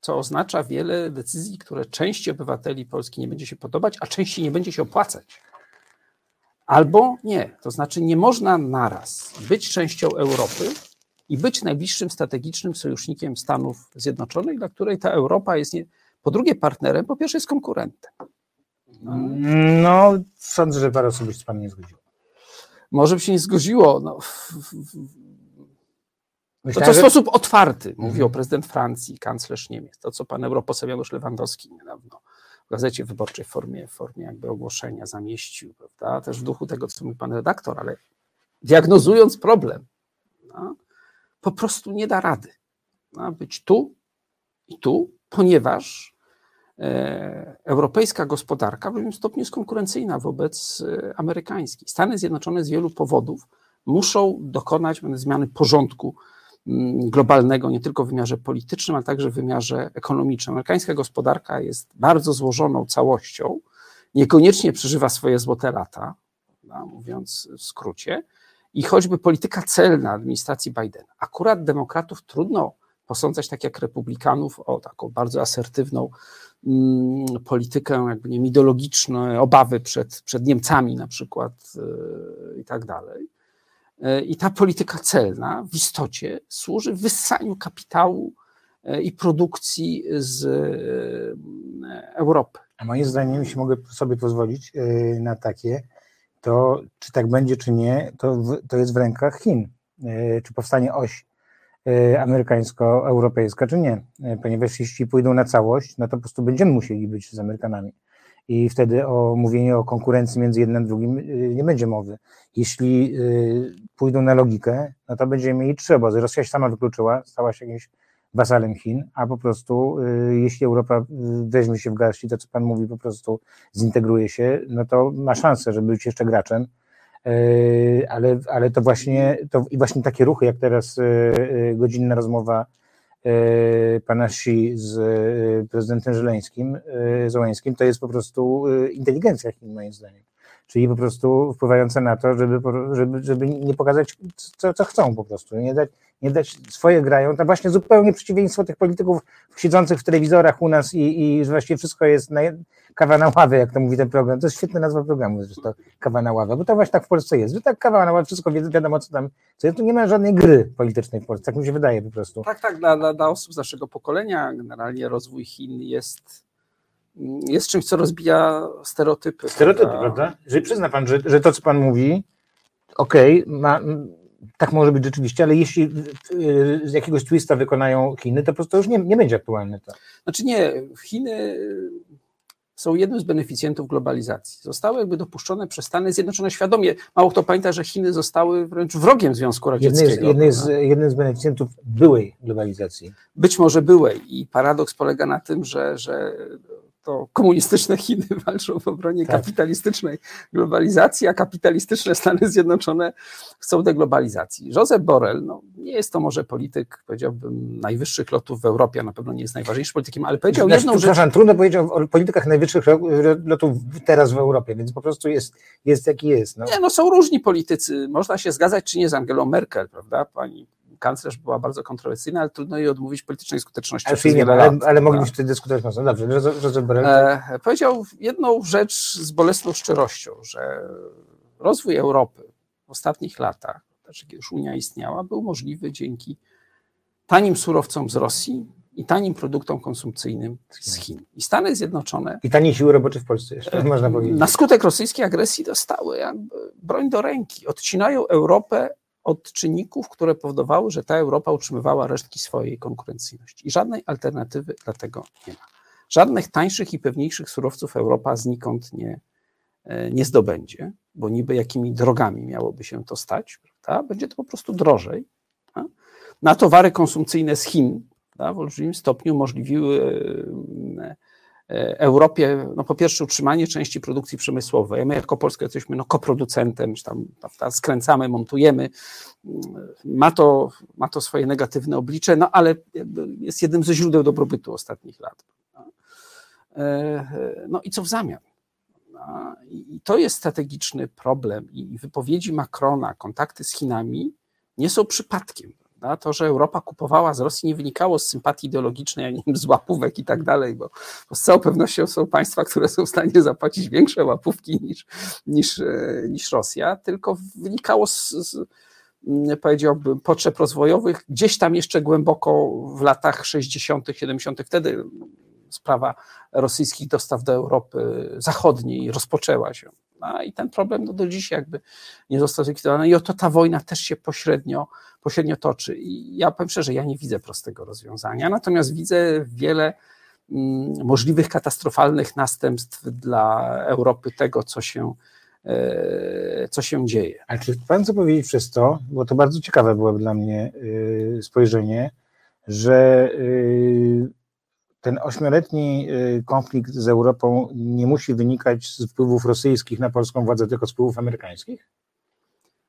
co oznacza wiele decyzji, które części obywateli Polski nie będzie się podobać, a części nie będzie się opłacać. Albo nie, to znaczy nie można naraz być częścią Europy i być najbliższym strategicznym sojusznikiem Stanów Zjednoczonych, dla której ta Europa jest nie, po drugie partnerem, po pierwsze jest konkurentem. No, sądzę, że parę osób się z Panem nie zgodziło. Może by się nie zgodziło. No. To, co w sposób otwarty mówił mhm. prezydent Francji, kanclerz Niemiec, to co pan europoseł Janusz Lewandowski niedawno w gazecie wyborczej w formie, w formie jakby ogłoszenia zamieścił, prawda? też w duchu tego, co mówi pan redaktor, ale diagnozując problem, no, po prostu nie da rady no, być tu i tu, ponieważ E, europejska gospodarka w pewnym stopniu jest konkurencyjna wobec e, amerykańskiej. Stany Zjednoczone z wielu powodów muszą dokonać zmiany porządku globalnego, nie tylko w wymiarze politycznym, ale także w wymiarze ekonomicznym. Amerykańska gospodarka jest bardzo złożoną całością, niekoniecznie przeżywa swoje złote lata, mówiąc w skrócie, i choćby polityka celna administracji Bidena. Akurat demokratów trudno posądzać, tak jak republikanów, o taką bardzo asertywną Mm, politykę, jakby nie ideologiczne obawy przed, przed Niemcami na przykład e, i tak dalej. E, I ta polityka celna w istocie służy wyssaniu kapitału e, i produkcji z Europy. A moim zdaniem, jeśli mogę sobie pozwolić na takie, to czy tak będzie, czy nie, to, to jest w rękach Chin. Czy powstanie oś E, amerykańsko-europejska, czy nie. E, ponieważ jeśli pójdą na całość, no to po prostu będziemy musieli być z Amerykanami. I wtedy o mówienie o konkurencji między jednym a drugim e, nie będzie mowy. Jeśli pójdą na logikę, no to będziemy mieli obozy. Rosja się sama wykluczyła, stała się jakimś wasalem Chin, a po prostu jeśli Europa weźmie się w garści, to co Pan mówi, po prostu zintegruje się, no to ma szansę, żeby być jeszcze graczem, ale, ale to właśnie, to, i właśnie takie ruchy, jak teraz godzinna rozmowa pana Xi z prezydentem Żeleńskim, Zołańskim, to jest po prostu inteligencja moim zdaniem czyli po prostu wpływające na to, żeby, żeby, żeby nie pokazać, co, co chcą po prostu, nie dać, nie dać swoje grają, to właśnie zupełnie przeciwieństwo tych polityków siedzących w telewizorach u nas i, i że właściwie wszystko jest na, kawa na ławę, jak to mówi ten program, to jest świetna nazwa programu, zresztą kawa na ławę, bo to właśnie tak w Polsce jest, że tak kawa na ławę, wszystko wiadomo co tam, co jest, tu nie ma żadnej gry politycznej w Polsce, tak mi się wydaje po prostu. Tak, tak, dla, dla, dla osób z naszego pokolenia generalnie rozwój Chin jest jest czymś, co rozbija stereotypy. Stereotypy, prawda? prawda? Że przyzna pan, że, że to, co pan mówi, okej, okay, tak może być rzeczywiście, ale jeśli y, z jakiegoś twista wykonają Chiny, to po prostu już nie, nie będzie aktualne to. Znaczy nie, Chiny są jednym z beneficjentów globalizacji. Zostały jakby dopuszczone przez Stany Zjednoczone świadomie. Mało kto pamięta, że Chiny zostały wręcz wrogiem Związku Radzieckiego. Jednym z, jednym z beneficjentów byłej globalizacji. Być może byłej i paradoks polega na tym, że, że to komunistyczne [LAUGHS] Chiny walczą w obronie tak. kapitalistycznej globalizacji, a kapitalistyczne Stany Zjednoczone chcą deglobalizacji. Josep Borrell, no, nie jest to może polityk, powiedziałbym, najwyższych lotów w Europie, na pewno nie jest najważniejszym politykiem, ale powiedział znaczy, jedną rzecz. trudno powiedzieć o politykach najwyższych lotów teraz w Europie, więc po prostu jest, jest jaki jest. No. Nie, no są różni politycy, można się zgadzać czy nie z Angelą Merkel, prawda, pani kanclerz była bardzo kontrowersyjna, ale trudno jej odmówić politycznej skuteczności. Ale, nie, ale, ale moglibyśmy wtedy dyskutować mocno. Dobrze, Borrell. E, powiedział jedną rzecz z bolesną szczerością, że rozwój Europy w ostatnich latach, znaczy kiedy już Unia istniała, był możliwy dzięki tanim surowcom z Rosji i tanim produktom konsumpcyjnym z Chin. I Stany Zjednoczone. I taniej siły robocze w Polsce jeszcze, można powiedzieć. Na skutek rosyjskiej agresji dostały broń do ręki. Odcinają Europę od czynników, które powodowały, że ta Europa utrzymywała resztki swojej konkurencyjności. I żadnej alternatywy dla tego nie ma. Żadnych tańszych i pewniejszych surowców Europa znikąd nie, e, nie zdobędzie, bo niby jakimi drogami miałoby się to stać, prawda? będzie to po prostu drożej. Prawda? Na towary konsumpcyjne z Chin prawda? w olbrzymim stopniu umożliwiły e, Europie, no po pierwsze utrzymanie części produkcji przemysłowej. My jako Polska jesteśmy no koproducentem, tam prawda, skręcamy, montujemy. Ma to, ma to swoje negatywne oblicze, no ale jest jednym ze źródeł dobrobytu ostatnich lat. E, no i co w zamian? No, I to jest strategiczny problem. I wypowiedzi Macrona, kontakty z Chinami nie są przypadkiem. To, że Europa kupowała z Rosji nie wynikało z sympatii ideologicznej, ani z łapówek i tak dalej, bo, bo, z całą pewnością są państwa, które są w stanie zapłacić większe łapówki niż, niż, e, niż Rosja, tylko wynikało z, z mm, powiedziałbym, potrzeb rozwojowych, gdzieś tam jeszcze głęboko w latach 60., 70., wtedy sprawa rosyjskich dostaw do Europy Zachodniej rozpoczęła się. No i ten problem no, do dziś jakby nie został zlikwidowany i oto ta wojna też się pośrednio, pośrednio toczy. I ja powiem szczerze, ja nie widzę prostego rozwiązania, natomiast widzę wiele mm, możliwych katastrofalnych następstw dla Europy tego, co się, e, co się dzieje. Ale czy pan co powiedzieć przez to, bo to bardzo ciekawe było dla mnie y, spojrzenie, że y, ten ośmioletni y, konflikt z Europą nie musi wynikać z wpływów rosyjskich na polską władzę, tylko z wpływów amerykańskich?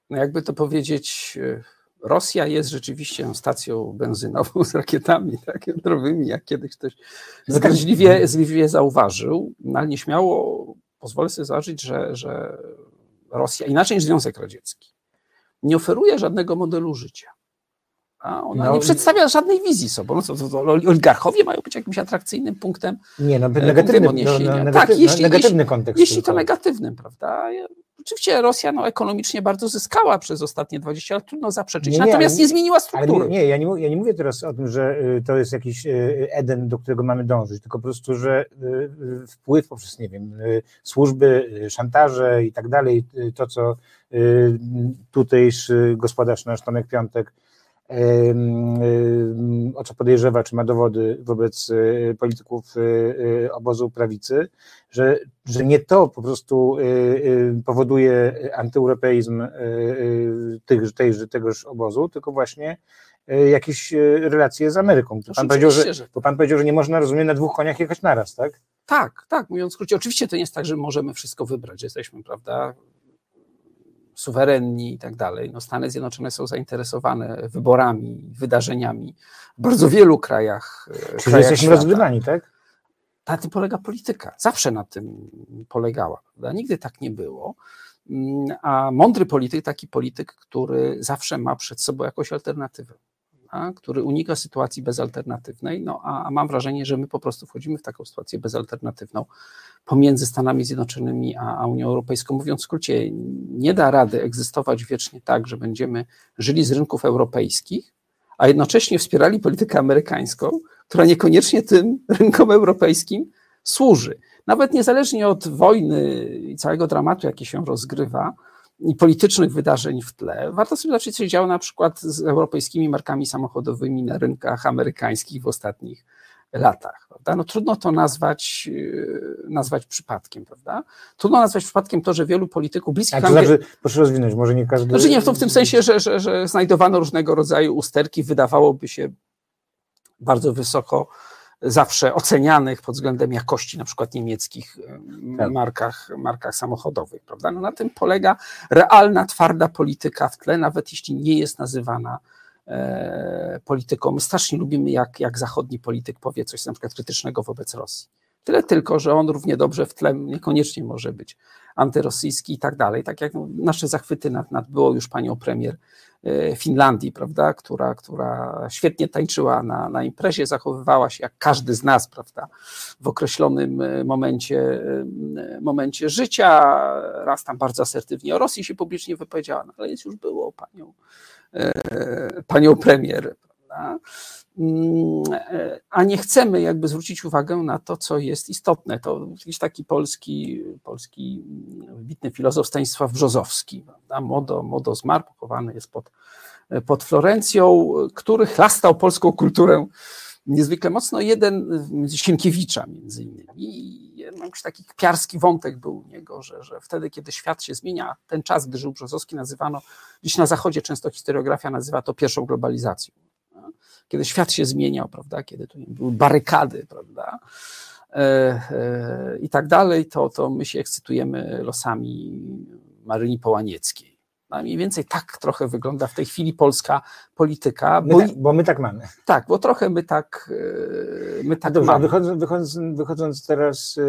No jakby to powiedzieć, y, Rosja jest rzeczywiście stacją benzynową [LAUGHS] z rakietami tak, jądrowymi, jak kiedyś ktoś zgryźliwie, zgryźliwie zauważył, no ale nieśmiało pozwolę sobie założyć, że, że Rosja, inaczej niż Związek Radziecki, nie oferuje żadnego modelu życia. A ona no, nie przedstawia żadnej wizji sobą. No, oligarchowie mają być jakimś atrakcyjnym punktem. Nie, no, e, negatywny, no, negatywny, tak, jeśli, negatywny kontekst. Jeśli to negatywnym, prawda? Oczywiście Rosja no, ekonomicznie bardzo zyskała przez ostatnie 20 lat, trudno zaprzeczyć, nie, nie, natomiast nie, nie, zmieniła struktury. Nie, nie, ja nie, ja nie mówię teraz o tym, że y, to jest jakiś y, Eden, do którego mamy dążyć, tylko po prostu, że y, wpływ poprzez, nie wiem, służby, szantaże i tak dalej, to co tutejszy gospodarz nasz Tomek Piątek o co podejrzewa, czy ma dowody wobec e, polityków e, e, obozu prawicy, że, że nie to po prostu powoduje antyeuropeizm tych, tejże, tegoż obozu, tylko właśnie jakieś relacje z Ameryką. Pan powiedział, że, że... Bo pan powiedział, że nie można, rozumiem, na dwóch koniach jechać naraz, tak? Tak, tak, mówiąc skrócie. Oczywiście to nie jest tak, że możemy wszystko wybrać, jesteśmy, prawda, suwerenni i tak dalej. No Stany Zjednoczone są zainteresowane wyborami, wydarzeniami w bardzo wielu krajach. E, Czyli krajach jesteśmy rozgrywani, tak? Na tym polega polityka. Zawsze na tym polegała. Prawda? Nigdy tak nie było. Mm, a mądry polityk, taki polityk, który zawsze ma przed sobą jakąś alternatywę a, który unika sytuacji bezalternatywnej, no a, a mam wrażenie, że my po prostu wchodzimy w taką sytuację bezalternatywną pomiędzy Stanami Zjednoczonymi a, a Unią Europejską. Mówiąc w skrócie, nie da rady egzystować wiecznie tak, że będziemy żyli z rynków europejskich, a jednocześnie wspierali politykę amerykańską, która niekoniecznie tym rynkom europejskim służy. Nawet niezależnie od wojny i całego dramatu, jaki się rozgrywa, i politycznych wydarzeń w tle, warto sobie zobaczyć, co się działo na przykład z europejskimi markami samochodowymi na rynkach amerykańskich w ostatnich latach. Prawda? No, trudno to nazwać, e, nazwać przypadkiem, prawda? Trudno nazwać przypadkiem to, że wielu polityków bliskich... Znaczy, proszę rozwinąć, może nie każdy... Znaczy nie, w, to w tym sensie, że, że, że znajdowano różnego rodzaju usterki, wydawałoby się bardzo wysoko zawsze ocenianych pod względem jakości na przykład niemieckich tak. markach, markach samochodowych. Prawda? No na tym polega realna, twarda polityka w tle, nawet jeśli nie jest nazywana polityką. My strasznie lubimy, jak, jak zachodni polityk powie coś na przykład krytycznego wobec Rosji. Tyle tylko, że on równie dobrze w tle niekoniecznie może być antyrosyjski i tak dalej. Tak jak nasze zachwyty nad, nad było już panią premier e, Finlandii, prawda, która, która świetnie tańczyła na, na imprezie, zachowywała się jak każdy z nas, prawda, w określonym e, momencie, e, momencie życia. Raz tam bardzo asertywnie o Rosji się publicznie wypowiedziała, no, ale jest już było panią, panią premier, prawda. Mm, a nie chcemy jakby zwrócić uwagę na to, co jest istotne. To jakiś taki polski, polski wybitny filozof Stanisław Brzozowski, Modo, Modo zmarł, jest pod, pod Florencją, który chlastał polską kulturę niezwykle mocno. Jeden z Sienkiewicza między innymi. Jakiś taki kpiarski wątek był u niego, że, że wtedy, kiedy świat się zmienia, ten czas, gdy żył Brzozowski, nazywano, dziś na zachodzie często historiografia nazywa to pierwszą globalizacją kiedy świat się zmieniał, prawda, kiedy tu były barykady, prawda, e, e, i tak dalej, to, to my się ekscytujemy losami Maryni Połanieckiej. No mniej więcej tak trochę wygląda w tej chwili polska polityka. Bo, my tak, bo my tak mamy. Tak, bo trochę my tak, e, my tak Dobrze, mamy. Wychodząc, wychodząc, wychodząc teraz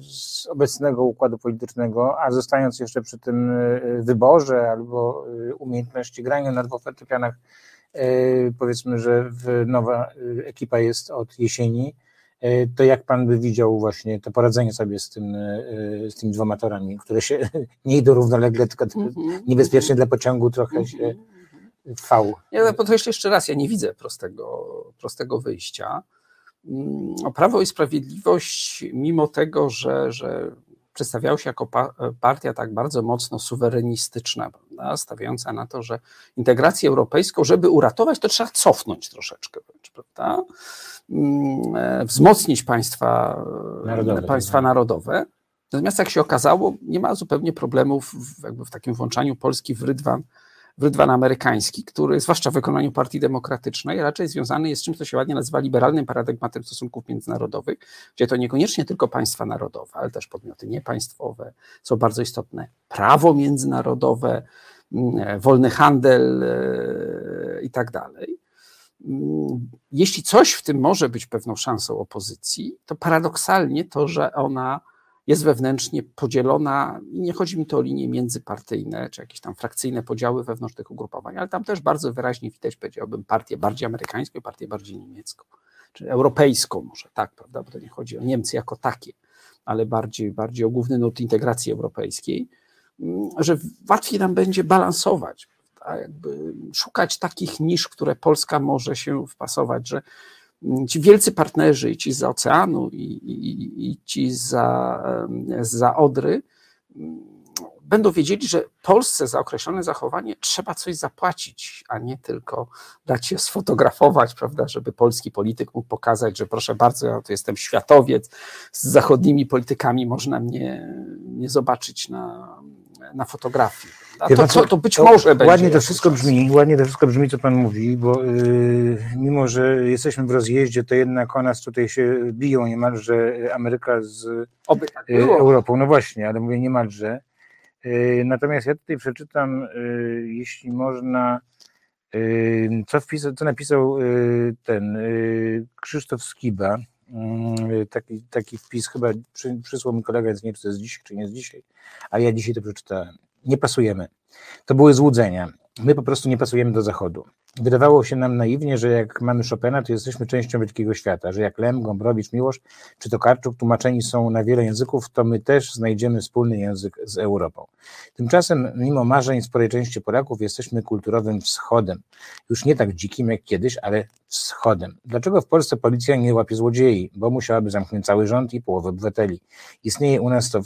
z obecnego układu politycznego, a zostając jeszcze przy tym wyborze albo umiejętności grania na dwóch fortepianach E, powiedzmy, że nowa e, ekipa jest od jesieni, e, to jak pan by widział właśnie to poradzenie sobie z, tym, z tymi dwoma torami, które się [LAUGHS] nie idą równolegle, tylko mm -hmm. niebezpiecznie dla pociągu trochę mm -hmm. się V. Ja podkreślę jeszcze raz, ja nie widzę prostego, prostego wyjścia. Mm, Prawo i Sprawiedliwość, mimo tego, że, że przedstawiał się jako partia tak bardzo mocno suwerenistyczna, prawda? stawiająca na to, że integrację europejską, żeby uratować, to trzeba cofnąć troszeczkę, prawda? Mm, e, wzmocnić państwa narodowe. Państwa tak. narodowe. Natomiast jak się okazało, nie ma zupełnie problemów w, jakby w takim włączaniu Polski w rydwan rydwan amerykański, który, zwłaszcza w wykonaniu Partii Demokratycznej, raczej związany jest z czymś, co się ładnie nazywa liberalnym paradygmatem stosunków międzynarodowych, gdzie to niekoniecznie tylko państwa narodowe, ale też podmioty niepaństwowe są bardzo istotne. Prawo międzynarodowe, mm, wolny handel e, i tak dalej. Mm, jeśli coś w tym może być pewną szansą opozycji, to paradoksalnie to, że ona jest wewnętrznie podzielona i nie chodzi mi tu o linie międzypartyjne, czy jakieś tam frakcyjne podziały wewnątrz tych ugrupowań, ale tam też bardzo wyraźnie widać, powiedziałbym, partię bardziej amerykańską i partię bardziej niemiecką, czy europejską może, tak, prawda, bo to nie chodzi o Niemcy jako takie, ale bardziej, bardziej o główny nurt integracji europejskiej, mm, że łatwiej nam będzie balansować, szukać takich nisz, które Polska może się wpasować, że ci wielcy partnerzy, i ci za oceanu, i, i, i ci za, za Odry, będą wiedzieli, że Polsce za określone zachowanie trzeba coś zapłacić, a nie tylko dać się sfotografować, prawda, żeby polski polityk mógł pokazać, że proszę bardzo, ja to jestem światowiec, z zachodnimi politykami można mnie nie zobaczyć na, na fotografii. To, to, to, być to może ładnie będzie. Ładnie to wszystko brzmi, ładnie to wszystko brzmi, co pan mówi, bo yy, mimo, że jesteśmy w rozjeździe, to jednak o nas tutaj się biją niemalże Ameryka z tak yy, Europą. No właśnie, ale mówię niemalże. Yy, natomiast ja tutaj przeczytam, yy, jeśli można, yy, co, wpisał, co napisał yy, ten Krzysztof Skiba. Mm, taki, taki wpis chyba przy, przysłał mi kolega, więc nie wiem, czy to jest dzisiaj, czy nie jest dzisiaj, ale ja dzisiaj to przeczytałem. Nie pasujemy. To były złudzenia. My po prostu nie pasujemy do Zachodu. Wydawało się nam naiwnie, że jak mamy Chopina, to jesteśmy częścią wielkiego świata, że jak Lem, Gombrowicz, Miłosz czy Tokarczuk tłumaczeni są na wiele języków, to my też znajdziemy wspólny język z Europą. Tymczasem, mimo marzeń sporej części Polaków, jesteśmy kulturowym wschodem. Już nie tak dzikim jak kiedyś, ale wschodem. Dlaczego w Polsce policja nie łapie złodziei? Bo musiałaby zamknąć cały rząd i połowę obywateli. Istnieje u nas to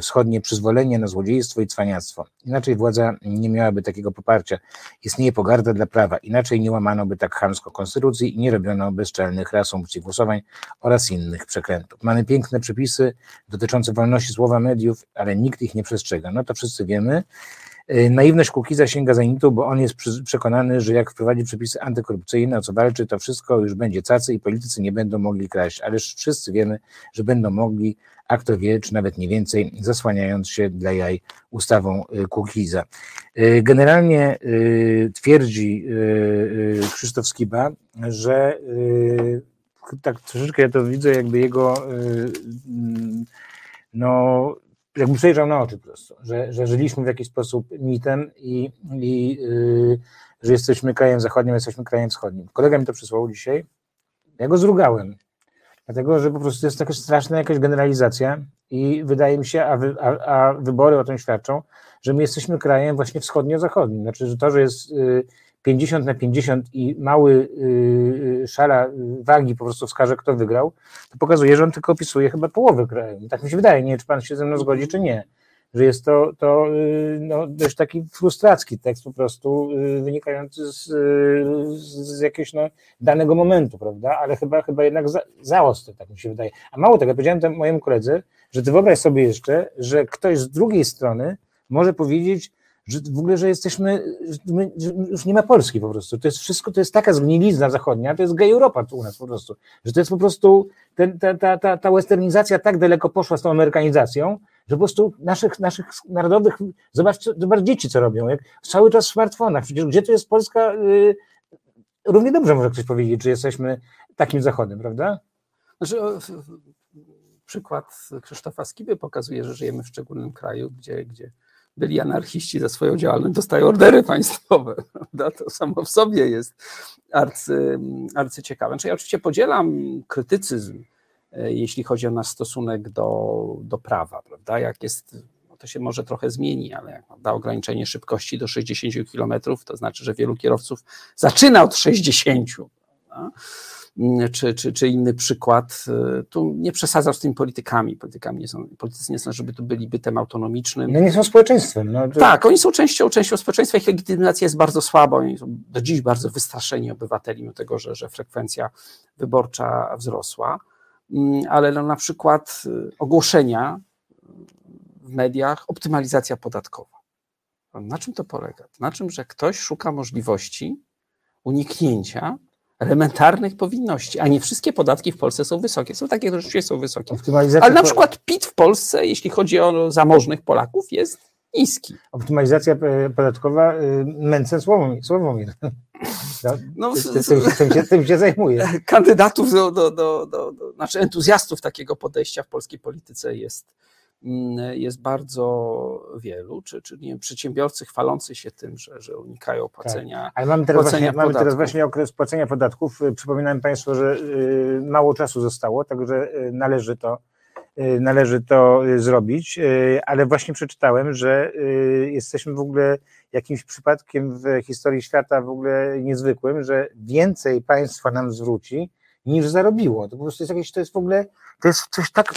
wschodnie przyzwolenie na złodziejstwo i cwaniactwo. Inaczej władza nie miałaby takiego poparcia. Istnieje pogarda dla prawa. Inaczej nie łamano by tak chamsko konstytucji i nie robiono bezczelnych reasumpcji głosowań oraz innych przekrętów. Mamy piękne przepisy dotyczące wolności słowa mediów, ale nikt ich nie przestrzega. No to wszyscy wiemy. Y, naiwność Kukiza sięga zenitu, bo on jest przekonany, że jak wprowadzi przepisy antykorupcyjne, o co walczy, to wszystko już będzie cacy i politycy nie będą mogli kraść. Ależ wszyscy wiemy, że będą mogli, a kto wie, czy nawet nie więcej, zasłaniając się dla jaj ustawą y, Kukiza. Y, generalnie twierdzi Krzysztof Skiba, że tak troszeczkę ja to widzę, jakby jego no jakby przejrzał na oczy po prostu, że, że żyliśmy w jakiś sposób mitem i, i yy, że jesteśmy krajem zachodnim, jesteśmy krajem wschodnim. Kolega mi to przysłał dzisiaj, ja go zrugałem, dlatego, że po prostu jest taka straszna jakaś generalizacja i wydaje mi się, a, wy, a, a wybory o tym świadczą, że my jesteśmy krajem właśnie wschodnio-zachodnim, znaczy, że to, że jest... Yy, 50 na 50 i mały yy, szala wagi po prostu wskaże, kto wygrał, to pokazuje, że on tylko opisuje chyba połowę kraju. Tak mi się wydaje, nie wiem, czy pan się ze mną zgodzi, czy nie. Że jest to, to yy, no, dość taki frustracki tekst po prostu yy, wynikający z, yy, z jakiegoś no, danego momentu, prawda? Ale chyba, chyba jednak za, za ostry, tak mi się wydaje. A mało tego, powiedziałem temu mojemu koledze, że ty wyobraź sobie jeszcze, że ktoś z drugiej strony może powiedzieć, że w ogóle, że jesteśmy, że już nie ma Polski po prostu. To jest wszystko, to jest taka zgnilizna zachodnia, to jest gej Europa u nas po prostu. Że to jest po prostu, ten, ta, ta, ta, ta westernizacja tak daleko poszła z tą amerykanizacją, że po prostu naszych, naszych narodowych, zobacz, zobacz dzieci co robią, jak cały czas w smartfonach, przecież gdzie to jest Polska, yy, równie dobrze może ktoś powiedzieć, że jesteśmy takim zachodem, prawda? Znaczy, przykład Krzysztofa Skiby pokazuje, że żyjemy w szczególnym kraju, gdzie, gdzie byli anarchiści za swoją działalność, dostają ordery państwowe. [LAUGHS] Prawda? To samo w sobie jest arcy, arcyciekawe. Znaczy ja oczywiście podzielam krytycyzm, e, jeśli chodzi o nasz stosunek do, do prawa, prawda? Jak jest, no to się może trochę zmieni, ale jak da ograniczenie szybkości do 60 km, to znaczy, że wielu kierowców zaczyna od 60. Prawda? Mm, czy, czy, czy inny przykład. Y, tu nie przesadzał z tymi politykami. Politykami nie są, politycy nie są, żeby tu byli bytem autonomicznym. No nie są społeczeństwem. No to... Tak, oni są częścią, częścią społeczeństwa, ich legitymacja jest bardzo słaba, oni są do dziś bardzo wystraszeni obywateli, mimo tego, że, że frekwencja wyborcza wzrosła. Mm, ale no, na przykład y, ogłoszenia w mediach, optymalizacja podatkowa. Na czym to polega? Na czym, że ktoś szuka możliwości uniknięcia elementarnych powinności, a nie wszystkie podatki w Polsce są wysokie. Są takie, które rzeczywiście są wysokie. Ale na przykład PIT w Polsce, jeśli chodzi o zamożnych Polaków, jest niski. Optymalizacja e, podatkowa, e, męce Sławomir. No, tym, tym, się, tym się zajmuje. [LAUGHS] Kandydatów do, do, do, do, znaczy entuzjastów takiego podejścia w polskiej polityce jest, jest bardzo wielu, czy, czy nie wiem, przedsiębiorcy chwalący się tym, że, że unikają tak. płacenia. Tak. Ale mamy teraz, właśnie, mamy teraz właśnie okres płacenia podatków. Przypominam Państwu, że y, mało czasu zostało, także y, należy to, y, należy to zrobić, ale właśnie przeczytałem, że jesteśmy w ogóle jakimś przypadkiem w historii świata w ogóle niezwykłym, że więcej państwa nam zwróci niż zarobiło. To po prostu jest jakieś, to jest w ogóle, to jest coś tak,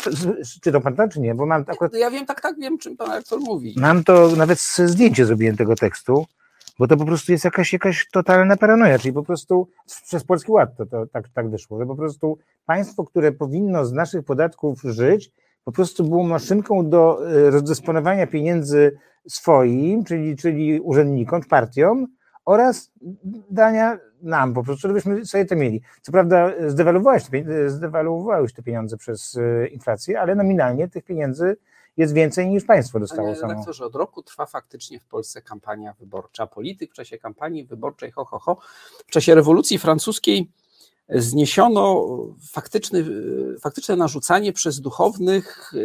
czy to pan to, czy nie? Bo mam akurat... Ja wiem, tak, tak, wiem, czym pan aktor mówi. Mam to, nawet zdjęcie zrobiłem tego tekstu, bo to po prostu jest jakaś, jakaś totalna paranoja, czyli po prostu przez Polski Ład to, to tak, tak wyszło, że po prostu państwo, które powinno z naszych podatków żyć, po prostu było maszynką do e, rozdysponowania pieniędzy swoim, czyli, czyli urzędnikom, partiom oraz dania nam po prostu, żebyśmy sobie to mieli. Co prawda zdewaluowałeś te, zdewaluowałeś te pieniądze przez e, inflację, ale nominalnie tych pieniędzy jest więcej niż państwo dostało Panie samo. redaktorze, od roku trwa faktycznie w Polsce kampania wyborcza. Polityk w czasie kampanii wyborczej, ho, ho, ho. W czasie rewolucji francuskiej zniesiono faktyczny, faktyczne narzucanie przez duchownych e,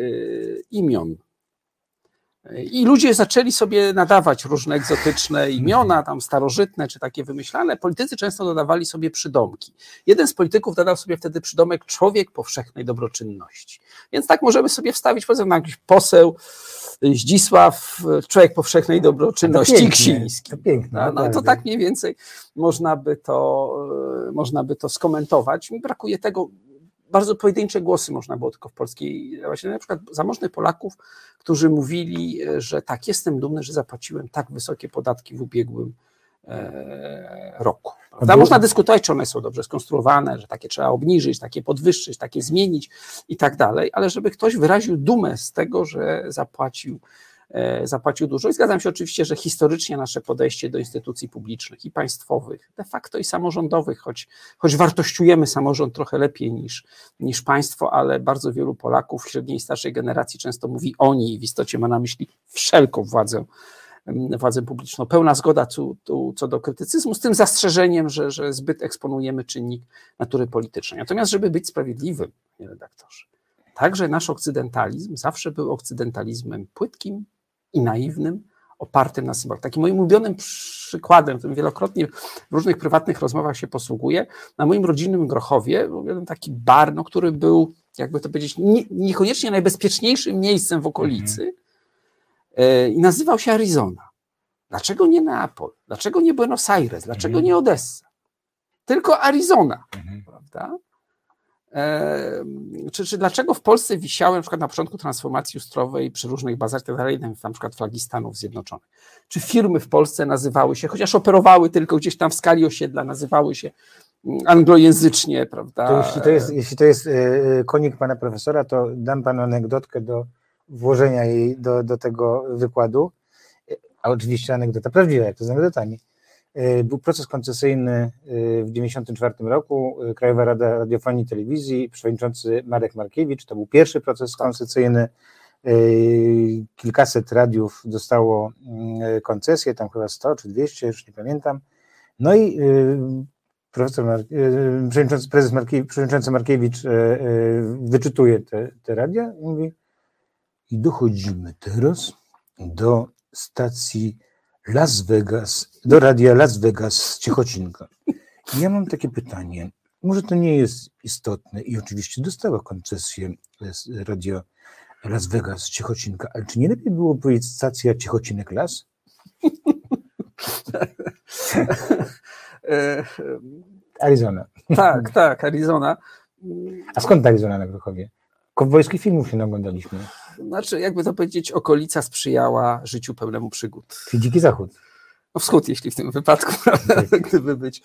imion. I ludzie zaczęli sobie nadawać różne egzotyczne imiona, tam starożytne czy takie wymyślane. Politycy często dodawali sobie przydomki. Jeden z polityków dodał sobie wtedy przydomek człowiek powszechnej dobroczynności. Więc tak możemy sobie wstawić, powiedzmy, jakiś poseł Zdzisław, człowiek powszechnej dobroczynności pięknie, Ksiński. To piękne. No, no to tak mniej więcej można by to, można by to skomentować. Mi brakuje tego, bardzo pojedyncze głosy można było tylko w polskiej, właśnie na przykład zamożnych Polaków, którzy mówili, że tak, jestem dumny, że zapłaciłem tak wysokie podatki w ubiegłym e, roku. Prawda? Można dyskutować, czy one są dobrze skonstruowane, że takie trzeba obniżyć, takie podwyższyć, takie zmienić i tak dalej, ale żeby ktoś wyraził dumę z tego, że zapłacił zapłacił dużo. I zgadzam się oczywiście, że historycznie nasze podejście do instytucji publicznych i państwowych, de facto i samorządowych, choć, choć wartościujemy samorząd trochę lepiej niż, niż państwo, ale bardzo wielu Polaków średniej i starszej generacji często mówi oni i w istocie ma na myśli wszelką władzę, władzę publiczną. Pełna zgoda tu, tu, co do krytycyzmu, z tym zastrzeżeniem, że, że zbyt eksponujemy czynnik natury politycznej. Natomiast, żeby być sprawiedliwym, panie redaktorze, także nasz okcydentalizm zawsze był okcydentalizmem płytkim i naiwnym, opartym na symbolach. Takim moim ulubionym przykładem, którym wielokrotnie w różnych prywatnych rozmowach się posługuję, na moim rodzinnym Grochowie był jeden taki bar, no, który był, jakby to powiedzieć, nie, niekoniecznie najbezpieczniejszym miejscem w okolicy e, i nazywał się Arizona. Dlaczego nie Neapol? Dlaczego nie Buenos Aires? Dlaczego Mhm. nie Odessa? Tylko Arizona Mhm. prawda? E, czy, czy dlaczego w Polsce wisiały na przykład na początku transformacji ustrowej przy różnych bazach i tak na przykład flagi Stanów Zjednoczonych? Czy firmy w Polsce nazywały się, chociaż operowały tylko gdzieś tam w skali osiedla, nazywały się mm, anglojęzycznie, prawda? To jeśli to jest, jeśli to jest e, konik pana profesora, to dam panu anegdotkę do włożenia jej do, do tego wykładu. E, A oczywiście anegdota prawdziwa, jak to z anegdotami. E, Był proces koncesyjny e, w 1994 roku. E, Krajowa Rada Radiofonii i Telewizji, przewodniczący Marek Markiewicz. To był pierwszy proces koncesyjny. Kilkaset radiów dostało mm, koncesję, tam chyba 100 czy 200, już nie pamiętam. No i profesor Mark, e, przewodniczący, prezes Markiewicz, przewodniczący Markiewicz wyczytuje te, te radia i mówi i dochodzimy teraz do stacji Las Vegas, do radia Las Vegas z Ciechocinka. I ja mam takie pytanie, może to nie jest istotne i oczywiście dostała koncesję z radio Las Vegas z Ciechocinka, ale czy nie lepiej było powiedzieć stacja Ciechocinek Las? [LAUGHS] Arizona. tak, tak, Arizona. A skąd Arizona na Grochowie? Kowbojskich filmów się naglądaliśmy. Znaczy, jakby to powiedzieć, okolica sprzyjała życiu pełnemu przygód. Czyli Dziki Zachód. No wschód, jeśli w tym wypadku, [LAUGHS] prawda, gdyby być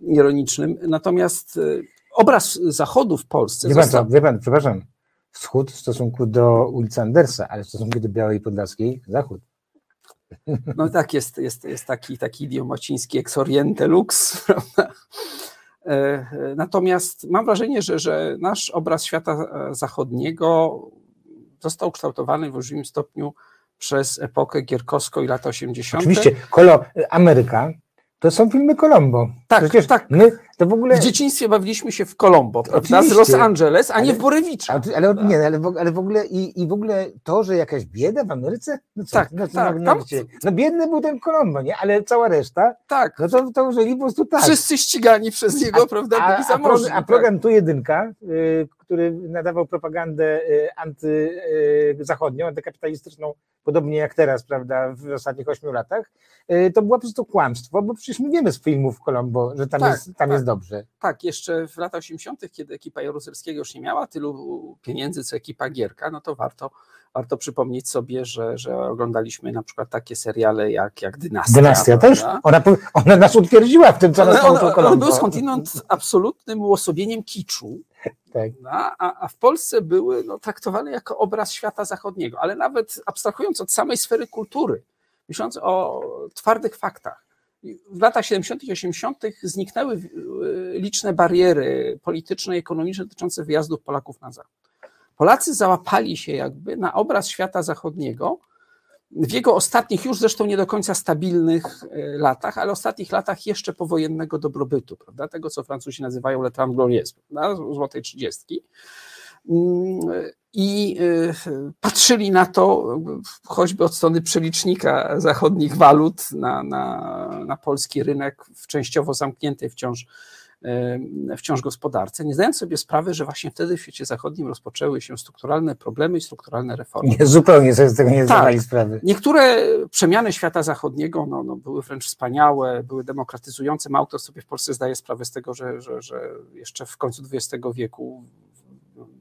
ironicznym. Natomiast y, obraz zachodu w Polsce Wie pan, został... wie pan, przepraszam, wschód w stosunku do ulicy Andersa, ale w stosunku do Białej Podlaskiej zachód. No tak, jest, jest, jest taki, taki idiom łaciński ex oriente lux, [LAUGHS] prawda? Natomiast mam wrażenie, że, że nasz obraz świata e, zachodniego został kształtowany w olbrzymim stopniu przez epokę gierkowską i lata 80. Oczywiście, Kolo, Ameryka to są filmy Colombo. Tak, Przecież tak. my to w ogóle... W dzieciństwie bawiliśmy się w Colombo, prawda? Z. Los Angeles, a nie Ale- w Borewicza. Ale, ale, nie, ale, w, ale w ogóle i, i w ogóle to, że jakaś bieda w Ameryce? No co, Tak, no, co, tak, no, tam- no, wiecie, no biedny był ten Colombo, nie? Ale cała reszta, Tak, no to, to żyli po prostu tak. wszyscy ścigani przez niego, prawda? A, Byli a, zamożni. a tak. program Tu Jedynka, y, który nadawał propagandę y, antyzachodnią, antykapitalistyczną, podobnie jak teraz, prawda, w ostatnich ośmiu latach, y, to było po prostu kłamstwo, bo przecież my wiemy z filmów Colombo, że tam, Tak, jest, tam tak. jest dobrze. Tak, jeszcze w latach 80., kiedy ekipa Jaruzelskiego już nie miała tylu pieniędzy co ekipa Gierka, no to warto, warto przypomnieć sobie, że, że oglądaliśmy na przykład takie seriale jak, jak Dynastia. Dynastia też, ona, ona nas utwierdziła w tym, co nas nauczył on był skądinąd absolutnym uosobieniem kiczu, [LAUGHS] Tak. a, a, a w Polsce były no, traktowane jako obraz świata zachodniego, ale nawet abstrahując od samej sfery kultury, myśląc o twardych faktach. W latach 70. i 80. zniknęły liczne bariery polityczne i ekonomiczne dotyczące wyjazdów Polaków na Zachód. Polacy załapali się jakby na obraz świata zachodniego w jego ostatnich, już zresztą nie do końca stabilnych e, latach, ale ostatnich latach jeszcze powojennego dobrobytu, prawda? tego co Francuzi nazywają le temps glorieux, złotej trzydziestki. Mm, I e, patrzyli na to choćby od strony przelicznika zachodnich walut na, na, na polski rynek, w częściowo zamkniętej wciąż wciąż gospodarce, nie zdając sobie sprawy, że właśnie wtedy w świecie zachodnim rozpoczęły się strukturalne problemy i strukturalne reformy. Nie, zupełnie sobie z tego nie tak. zdawali sprawy. Niektóre przemiany świata zachodniego no, no, były wręcz wspaniałe, były demokratyzujące. Mało kto sobie w Polsce zdaje sprawę z tego, że, że, że jeszcze w końcu XX wieku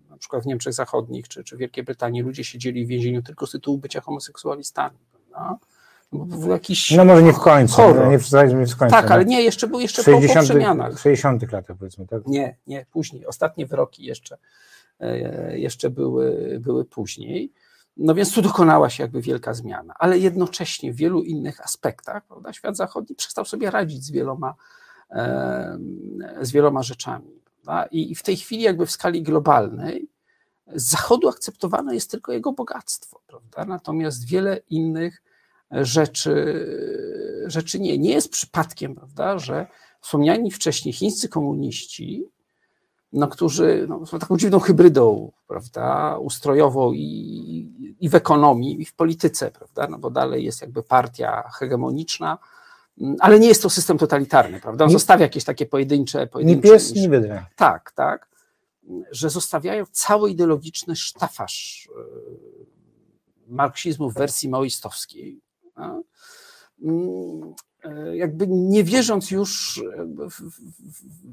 na przykład w Niemczech Zachodnich czy, czy Wielkiej Brytanii ludzie siedzieli w więzieniu tylko z tytułu bycia homoseksualistami. Prawda? Był jakiś. No może nie w końcu, horror. nie przesadźmy w końcu. Tak, ale nie, jeszcze był jeszcze 60, po, przemianach. W 60 latach powiedzmy, tak? Nie, nie, później. Ostatnie wyroki jeszcze, e, jeszcze były, były później. No więc tu dokonała się jakby wielka zmiana, ale jednocześnie w wielu innych aspektach prawda, świat zachodni przestał sobie radzić z wieloma, z wieloma rzeczami. Prawda? I w tej chwili jakby w skali globalnej z Zachodu akceptowane jest tylko jego bogactwo, prawda? natomiast wiele innych rzeczy, rzeczy nie. Nie jest przypadkiem, prawda, że wspomniani wcześniej chińscy komuniści, no, którzy no, są taką dziwną hybrydą, prawda, ustrojową i, i w ekonomii, i w polityce, prawda, no bo dalej jest jakby partia hegemoniczna, ale nie jest to system totalitarny, prawda? On nie, zostawia jakieś takie pojedyncze... pojedyncze nie pies, nie wydra. Tak, tak. Że zostawiają cały ideologiczny sztafaż e, marksizmu w wersji maoistowskiej, jakby nie wierząc już w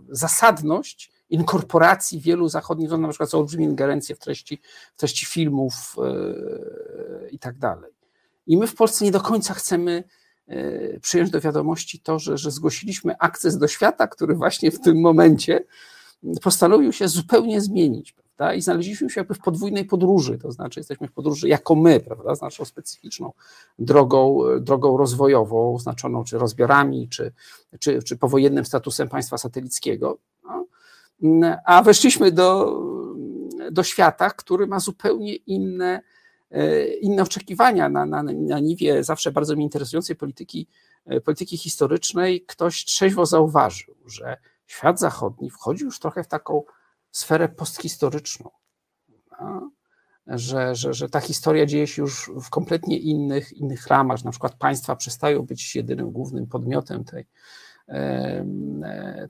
zasadność inkorporacji wielu zachodnich, na przykład są olbrzymie ingerencje w treści, w treści filmów e, i tak dalej. I my w Polsce nie do końca chcemy e, przyjąć do wiadomości to, że, że zgłosiliśmy akces do świata, który właśnie w tym momencie postanowił się zupełnie zmienić I znaleźliśmy się jakby w podwójnej podróży, to znaczy jesteśmy w podróży jako my, prawda? Z naszą specyficzną drogą, drogą rozwojową, oznaczoną czy rozbiorami, czy, czy, czy powojennym statusem państwa satelickiego. No? A weszliśmy do, do świata, który ma zupełnie inne, inne oczekiwania na, na, na niwie zawsze bardzo mnie interesującej polityki, polityki historycznej. Ktoś trzeźwo zauważył, że świat zachodni wchodzi już trochę w taką sferę posthistoryczną. Że, że, że ta historia dzieje się już w kompletnie innych, innych ramach, że na przykład państwa przestają być jedynym głównym podmiotem tej,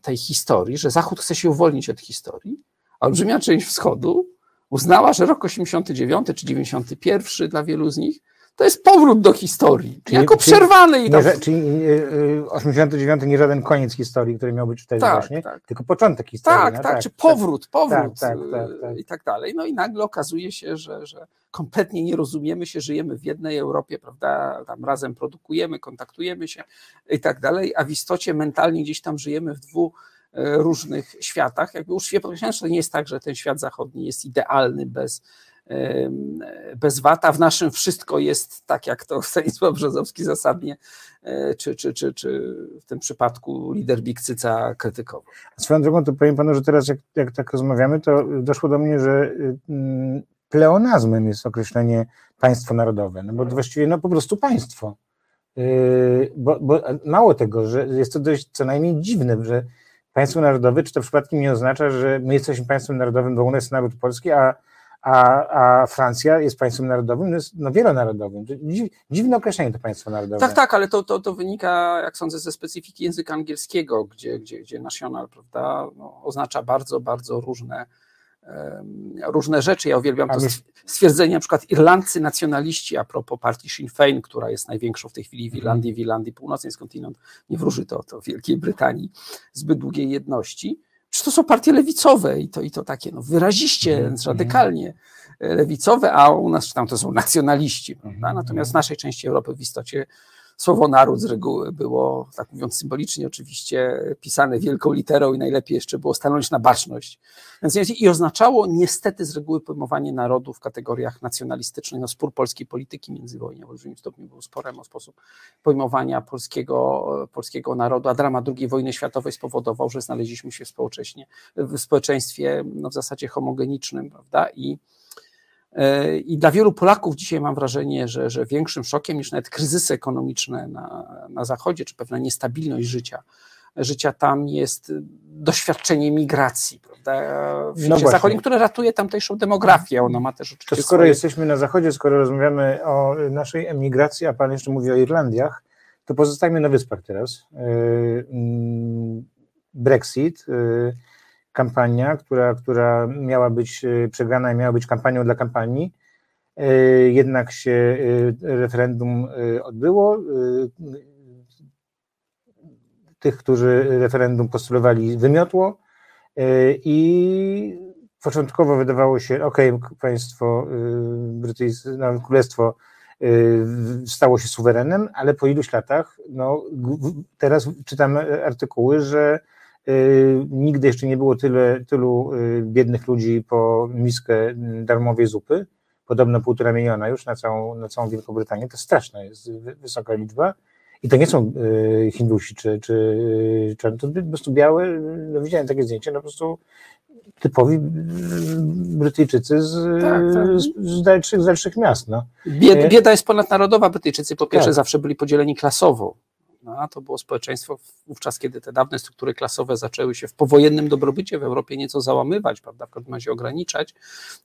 tej historii, że Zachód chce się uwolnić od historii, a olbrzymia część Wschodu uznała, że rok 89 czy 91 dla wielu z nich to jest powrót do historii, czyli, jako przerwany. I tak... Czyli 89 nie żaden koniec historii, który miał być wtedy tak, właśnie, tak. tylko początek historii. Tak, no, tak, czy powrót, powrót tak, tak, tak, i tak dalej. No i nagle okazuje się, że, że kompletnie nie rozumiemy się, żyjemy w jednej Europie, prawda, tam razem produkujemy, kontaktujemy się i tak dalej, a w istocie mentalnie gdzieś tam żyjemy w dwóch e, różnych światach. Jakby uczciwie podkreślam, że to nie jest tak, że ten świat zachodni jest idealny bez bez wata. W naszym wszystko jest tak, jak to [LAUGHS] Stanisław Brzozowski zasadnie, e, czy, czy, czy, czy w tym przypadku lider Bikcyca krytykował. Swoją drogą to powiem panu, że teraz jak, jak tak rozmawiamy, to doszło do mnie, że mm, pleonazmem jest określenie państwo narodowe, no bo właściwie no po prostu państwo. Yy, bo, bo mało tego, że jest to dość co najmniej dziwne, że państwo narodowe, czy to przypadkiem nie oznacza, że my jesteśmy państwem narodowym, bo u nas jest naród polski, a a, a Francja jest państwem narodowym, jest no, wielonarodowym. Dziwne określenie to państwo narodowe. Tak, tak, ale to, to, to wynika, jak sądzę, ze specyfiki języka angielskiego, gdzie, gdzie, gdzie national prawda, no, oznacza bardzo, bardzo różne, różne rzeczy. Ja uwielbiam to stwierdzenie, na przykład Irlandcy nacjonaliści a propos partii Sinn Féin, która jest największą w tej chwili w mhm. Irlandii, w Irlandii Północnej, skądinąd nie wróży to, to Wielkiej Brytanii zbyt długiej jedności czy to są partie lewicowe i to, i to takie no, wyraziście, mm radykalnie lewicowe, a u nas czy tam to są nacjonaliści. Prawda? Mhm. Natomiast w naszej części Europy w istocie słowo naród z reguły było, tak mówiąc symbolicznie oczywiście, pisane wielką literą i najlepiej jeszcze było stanąć na baczność. Więc, I oznaczało niestety z reguły pojmowanie narodu w kategoriach nacjonalistycznych. No, spór polskiej polityki międzywojnia w olbrzymim stopniu był sporem o sposób pojmowania polskiego, polskiego narodu, a dramat II wojny światowej spowodował, że znaleźliśmy się współcześnie w społeczeństwie no, w zasadzie homogenicznym, prawda? I I dla wielu Polaków dzisiaj mam wrażenie, że, że większym szokiem niż nawet kryzysy ekonomiczne na, na Zachodzie, czy pewna niestabilność życia, życia tam jest doświadczenie migracji, prawda? W no zachodnim, które ratuje tamtejszą demografię. Ona ma też oczywiście. To skoro swoje... jesteśmy na Zachodzie, skoro rozmawiamy o naszej emigracji, a Pan jeszcze mówi o Irlandiach, to pozostajmy na wyspach teraz. E, mm, Brexit e, kampania, która, która miała być e, przegrana i miała być kampanią dla kampanii. E, jednak się e, referendum odbyło. Tych, którzy referendum postulowali, wymiotło i początkowo wydawało się, ok, państwo brytyjskie, no, królestwo stało się suwerenem, ale po iluś latach, no, teraz czytamy artykuły, że Y, nigdy jeszcze nie było tyle, tylu y, biednych ludzi po miskę mm, darmowej zupy. Podobno półtora miliona już na całą, na całą Wielką Brytanię. To straszna jest wysoka liczba. I to nie są y, Hindusi czy, czy czarni, to po prostu białe, no widziałem takie zdjęcie, no po prostu typowi Brytyjczycy z, tak, tak. z, z, dalszych, z dalszych miast. No. Bieda, bieda jest ponadnarodowa. Brytyjczycy po pierwsze tak. zawsze byli podzieleni klasowo. No, to było społeczeństwo wówczas, kiedy te dawne struktury klasowe zaczęły się w powojennym dobrobycie w Europie nieco załamywać, prawda, w każdym razie ograniczać,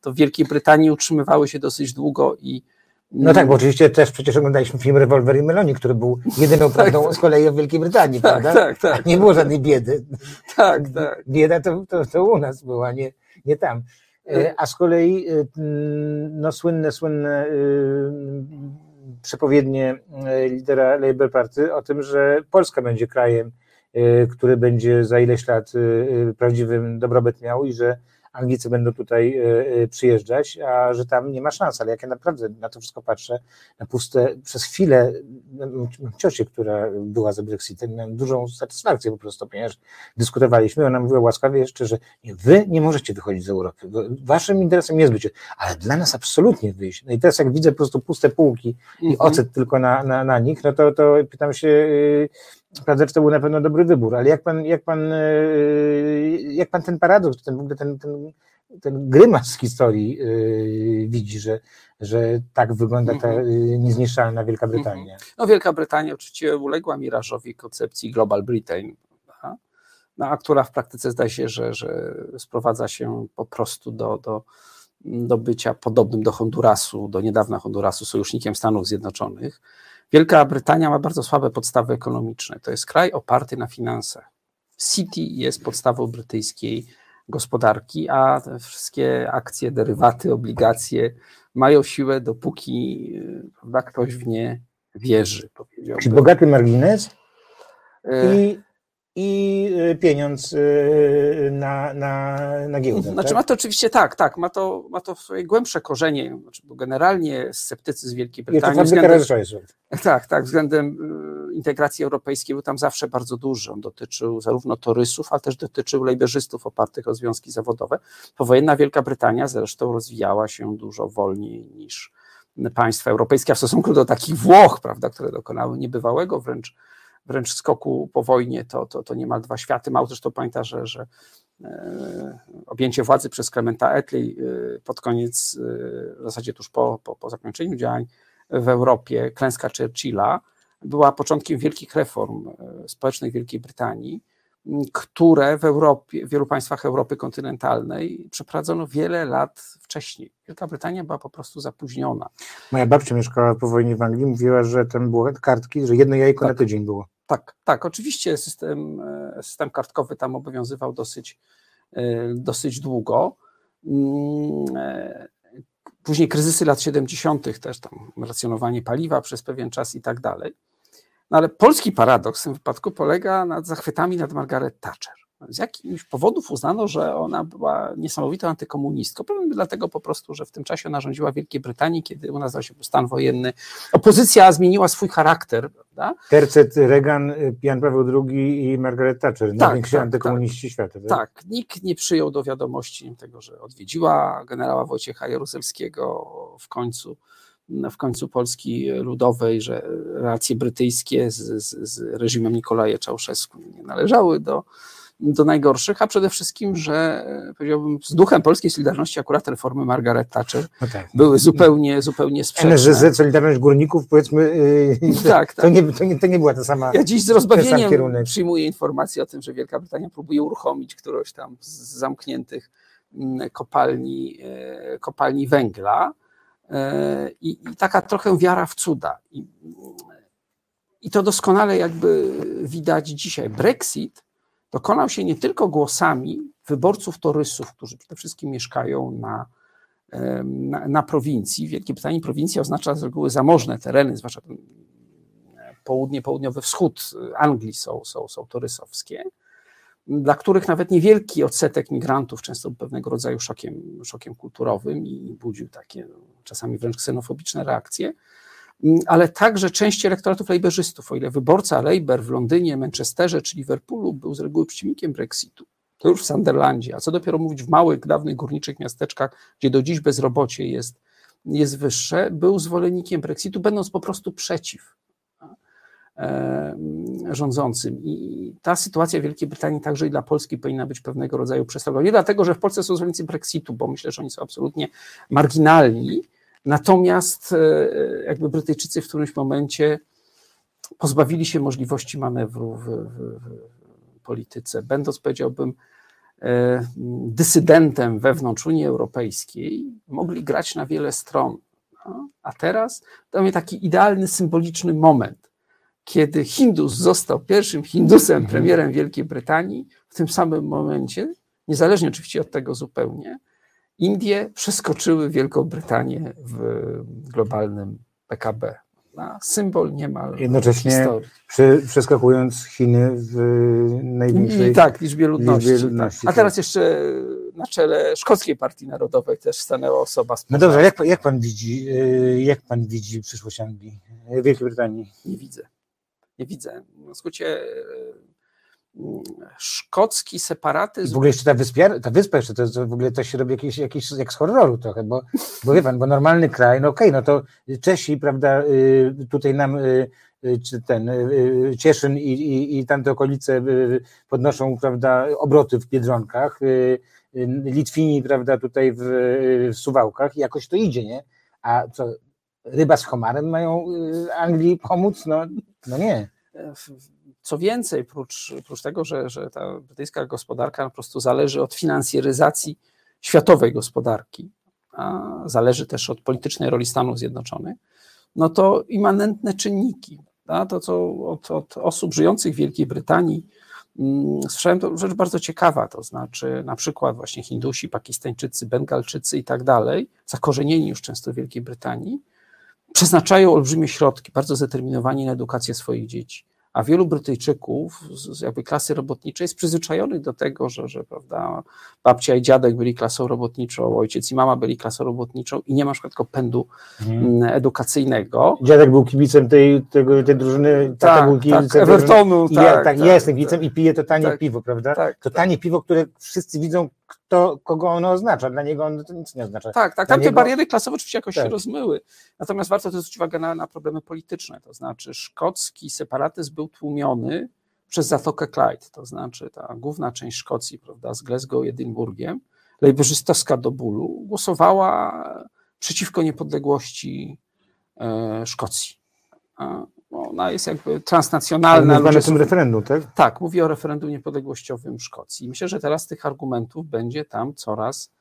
to w Wielkiej Brytanii utrzymywały się dosyć długo i no tak, bo oczywiście też przecież oglądaliśmy film Rewolwer i Meloni, który był jedyną [LAUGHS] tak, prawdą z kolei o Wielkiej Brytanii, tak, prawda? Tak, tak. Nie było żadnej biedy. Tak, tak. Bieda to, to, to u nas była, nie, nie tam. E, a z kolei e, no słynne, słynne e, przepowiednie e, lidera Labour Party o tym, że Polska będzie krajem, e, który będzie za ileś lat e, prawdziwym dobrobyt miał i że Anglicy będą tutaj e, e, przyjeżdżać, a że tam nie ma szans, ale jak ja naprawdę na to wszystko patrzę, na puste, przez chwilę ciocię, która była za Brexitem, miałem dużą satysfakcję po prostu, ponieważ dyskutowaliśmy, ona mówiła łaskawie jeszcze, że wy nie możecie wychodzić z Europy, waszym interesem jest być, ale dla nas absolutnie wyjść. No i teraz jak widzę po prostu puste półki i mhm. ocet tylko na, na, na nich, no to, to pytam się, y, Prawda, że to był na pewno dobry wybór, ale jak pan, jak pan, e, jak pan ten paradoks, ten, w ogóle ten, ten, ten grymas z historii yy, widzi, że, że tak wygląda ta yy, niezniszczalna Wielka Brytania? Mhm. No Wielka Brytania oczywiście uległa mirażowi koncepcji Global Britain, no, a która w praktyce zdaje się, że, że sprowadza się po prostu do, do, do bycia podobnym do Hondurasu, do niedawna Hondurasu, sojusznikiem Stanów Zjednoczonych. Wielka Brytania ma bardzo słabe podstawy ekonomiczne. To jest kraj oparty na finansach. City jest podstawą brytyjskiej gospodarki, a te wszystkie akcje, derywaty, obligacje mają siłę, dopóki prawda, ktoś w nie wierzy. Czyli bogaty margines e, i i y, pieniądz y, na, na, na giełdę. Znaczy tak? ma to oczywiście tak, tak, ma to, ma to swoje głębsze korzenie, znaczy, bo generalnie sceptycyzm Wielkiej Brytanii względem, [LAUGHS] tak, tak, względem y, integracji europejskiej był tam zawsze bardzo duży. On dotyczył zarówno torysów, ale też dotyczył lejberzystów opartych o związki zawodowe. Powojenna Wielka Brytania zresztą rozwijała się dużo wolniej niż państwa europejskie, a w stosunku do takich Włoch, prawda, które dokonały niebywałego wręcz wręcz skoku po wojnie, to, to, to niemal dwa światy. Mało to pamięta, że, że e, objęcie władzy przez Clementa Attlee e, pod koniec, e, w zasadzie tuż po, po, po zakończeniu działań w Europie, klęska Churchilla, była początkiem wielkich reform społecznych Wielkiej Brytanii, które w Europie, w wielu państwach Europy kontynentalnej przeprowadzono wiele lat wcześniej. Wielka Brytania była po prostu zapóźniona. Moja babcia mieszkała po wojnie w Anglii, mówiła, że tam były kartki, że jedno jajko tak. na tydzień było. Tak, tak, oczywiście system, e, system kartkowy tam obowiązywał dosyć, e, dosyć długo. Mm, e, później kryzysy lat 70., też tam racjonowanie paliwa przez pewien czas i tak dalej. No ale polski paradoks w tym wypadku polega nad zachwytami nad Margaret Thatcher. Z jakichś powodów uznano, że ona była niesamowitą antykomunistką. Pewnie dlatego po prostu, że w tym czasie ona rządziła Wielkiej Brytanii, kiedy u nas się stan wojenny. Opozycja zmieniła swój charakter. Prawda? Tercet, Reagan, Jan Paweł II i Margaret Thatcher, tak, najwięksi tak, antykomuniści tak, świata. Tak? tak, nikt nie przyjął do wiadomości tego, że odwiedziła generała Wojciecha Jaruzelskiego w końcu w końcu Polski Ludowej, że relacje brytyjskie z, z, z reżimem Nikolaja Czałszewsku nie należały do, do najgorszych, a przede wszystkim, że powiedziałbym, z duchem polskiej Solidarności akurat reformy Margaret Thatcher no tak. były zupełnie, zupełnie sprzeczne. NSZZ, Solidarność Górników, powiedzmy, [LAUGHS] yy, tak, to, tak. Nie, to, nie, to nie była ta sama Ja dziś z rozbawieniem przyjmuję informację o tym, że Wielka Brytania próbuje uruchomić którąś tam z zamkniętych mm, kopalni, e, kopalni węgla, E, I, I, taka trochę wiara w cuda. I, I to doskonale jakby widać dzisiaj. Brexit dokonał się nie tylko głosami wyborców torysów, którzy przede wszystkim mieszkają na, na, na prowincji. W Wielkiej Brytanii prowincja oznacza z reguły zamożne tereny, zwłaszcza południe, południowy wschód Anglii są, są, są torysowskie dla których nawet niewielki odsetek migrantów często był pewnego rodzaju szokiem, szokiem kulturowym i budził takie czasami wręcz ksenofobiczne reakcje, ale także część elektoratów lejberzystów, o ile wyborca Labour w Londynie, Manchesterze czy Liverpoolu był z reguły przeciwnikiem Brexitu, to już w Sunderlandzie, a co dopiero mówić w małych, dawnych górniczych miasteczkach, gdzie do dziś bezrobocie jest, jest wyższe, był zwolennikiem Brexitu, będąc po prostu przeciw E, rządzącym. I ta sytuacja w Wielkiej Brytanii także i dla Polski powinna być pewnego rodzaju przestrogą. Nie dlatego, że w Polsce są zwolennicy Brexitu, bo myślę, że oni są absolutnie marginalni, natomiast e, jakby Brytyjczycy w którymś momencie pozbawili się możliwości manewru w, w, w polityce, będąc, powiedziałbym, e, dysydentem wewnątrz Unii Europejskiej, mogli grać na wiele stron. No, a teraz to mnie taki idealny, symboliczny moment kiedy Hindus został pierwszym Hindusem, mhm. premierem Wielkiej Brytanii, w tym samym momencie, niezależnie oczywiście od tego zupełnie, Indie przeskoczyły Wielką Brytanię w globalnym PKB. Na symbol niemal Jednocześnie przy, przeskakując Chiny w największej I, tak, liczbie ludności. Liczbie ludności tak. A teraz jeszcze na czele Szkockiej Partii Narodowej też stanęła osoba z No dobrze, jak, jak, pan widzi, y, jak pan widzi przyszłość Anglii, Wielkiej Brytanii? Nie widzę nie widzę. W skrócie szkocki separatyzm. W ogóle jeszcze ta, wyspia, ta wyspa jeszcze, to, to w ogóle to się robi jakieś, jakieś jak z horroru trochę, bo, bo wie pan, bo normalny kraj, no okej, okay, no to Czesi, prawda, y, tutaj nam y, y, czy ten Cieszyn i, i, i tamte okolice podnoszą, prawda, obroty w Biedronkach, Litwini, prawda, tutaj w, w Suwałkach i jakoś to idzie, nie? A co, ryba z homarem mają Anglii pomóc? No, no nie. Co więcej, prócz, prócz tego, że, że ta brytyjska gospodarka po prostu zależy od finansjeryzacji światowej gospodarki, a zależy też od politycznej roli Stanów Zjednoczonych, no to immanentne czynniki, to co od, od osób żyjących w Wielkiej Brytanii mm, słyszałem to rzecz bardzo ciekawa, to znaczy na przykład właśnie Hindusi, Pakistańczycy, Bengalczycy i tak dalej, zakorzenieni już często w Wielkiej Brytanii, przeznaczają olbrzymie środki, bardzo zdeterminowani na edukację swoich dzieci a wielu Brytyjczyków z jakby klasy robotniczej jest przyzwyczajonych do tego, że, że prawda, babcia i dziadek byli klasą robotniczą, ojciec i mama byli klasą robotniczą i nie ma na przykład pędu mhm. Mm, edukacyjnego. Dziadek był kibicem tej, tego, tej drużyny, tata tak, był kibicem tak, Evertonu, tak, ja, tak, tak, jest kibicem tak, i pije to tanie tak, piwo, prawda? Tak, to tanie piwo, które wszyscy widzą, kto, kogo ono oznacza. Dla niego ono to nic nie oznacza. Tak, tak. Tam te bariery klasowe oczywiście jakoś się rozmyły. Natomiast warto też zwrócić uwagę na, na problemy polityczne. To znaczy szkocki separatyzm był tłumiony przez Zatokę Clyde, to znaczy ta główna część Szkocji, prawda, z Glasgow i Edynburgiem, do bólu, głosowała przeciwko niepodległości e, Szkocji. Ona jest jakby transnacjonalna. Mówi o tym referendum, tak? Tak, mówi o referendum niepodległościowym Szkocji. Myślę, że teraz tych argumentów będzie tam coraz,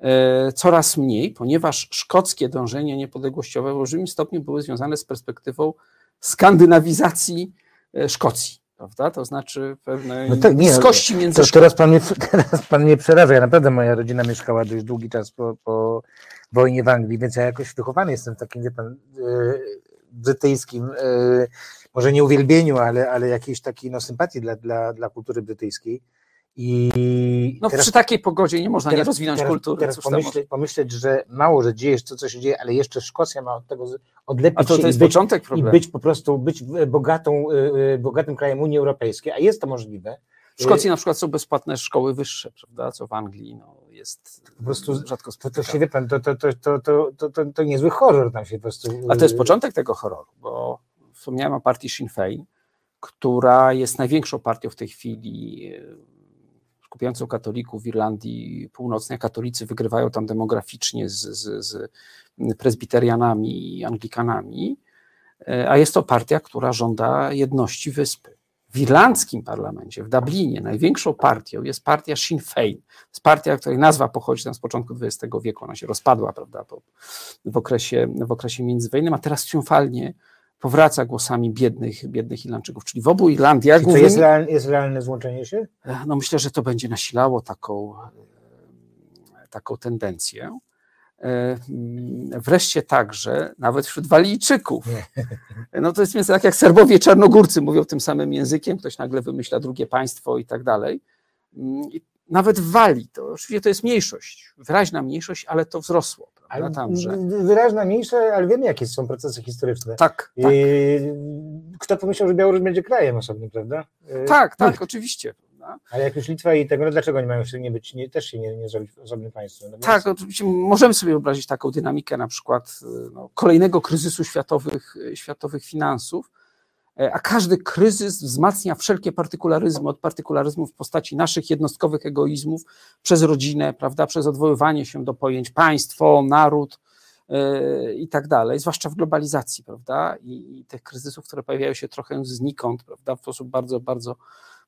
e, coraz mniej, ponieważ szkockie dążenia niepodległościowe w olbrzymim stopniu były związane z perspektywą skandynawizacji e, Szkocji. Prawda? To znaczy pewnej no tak, nie, bliskości między. To, teraz, pan mnie, [LAUGHS] teraz pan mnie przeraża. Ja naprawdę moja rodzina mieszkała dość długi czas po, po wojnie w Anglii, więc ja jakoś wychowany jestem w takim, wie pan, yy, brytyjskim, może nie uwielbieniu, ale, ale jakiejś takiej no, sympatii dla, dla, dla kultury brytyjskiej. I no teraz, przy takiej pogodzie nie można teraz, nie rozwinąć teraz, kultury. Teraz pomyśleć, pomyśleć, że mało, że dzieje się to, co się dzieje, ale jeszcze Szkocja ma od tego odlepić A to, się to jest i być, początek i problemu. być po prostu być bogatą, y, y, bogatym krajem Unii Europejskiej, a jest to możliwe. W Szkocji na przykład są bezpłatne szkoły wyższe, prawda? Co w Anglii no, jest po prostu rzadko spotykane. To się wypęd, to, to, to, to, to, to, to, niezły horror tam się po prostu... A to jest y- początek tego horroru, bo wspomniałem o partii Sinn Fein, która jest największą partią w tej chwili y, skupiającą katolików w Irlandii Północnej. Katolicy wygrywają tam demograficznie z, z, z prezbiterianami i anglikanami, y, a jest to partia, która żąda jedności wyspy. W irlandzkim parlamencie, w Dublinie, największą partią jest partia Sinn Féin. To jest partia, której nazwa pochodzi tam z początku XX wieku. Ona się rozpadła, prawda, po, w, okresie, w okresie międzywojennym, a teraz triumfalnie powraca głosami biednych, biednych Irlandczyków. Czyli w obu Irlandiach Czy to jest, realne, jest realne złączenie się? no myślę, że to będzie nasilało taką, taką tendencję. E, mm, Wreszcie także, nawet wśród Walijczyków. No to jest więc tak jak Serbowie i Czarnogórcy mówią tym samym językiem, ktoś nagle wymyśla drugie państwo i tak dalej. Mm, I nawet w Walii, to oczywiście to jest mniejszość, wyraźna mniejszość, ale to wzrosło. Ale Prawda, tam, że... Wyraźna mniejsza, ale wiemy, jakie są procesy historyczne. Tak, tak, Kto pomyślał, że Białoruś będzie krajem osobnym, prawda? Y, tak, tak, nikt. oczywiście. Prawda? Ale jak już Litwa i tego, no dlaczego nie mają się nie być, nie, też się nie, nie zrobić osobnym państwem? No więc- Tak, oczywiście możemy sobie wyobrazić taką dynamikę na przykład y, no, kolejnego kryzysu światowych, y, światowych finansów, e, a każdy kryzys wzmacnia wszelkie partykularyzmy, od partykularyzmu w postaci naszych jednostkowych egoizmów, przez rodzinę, prawda, przez odwoływanie się do pojęć państwo, naród y, i tak dalej, zwłaszcza w globalizacji, prawda, i, i tych kryzysów, które pojawiają się trochę znikąd, prawda, w sposób bardzo, bardzo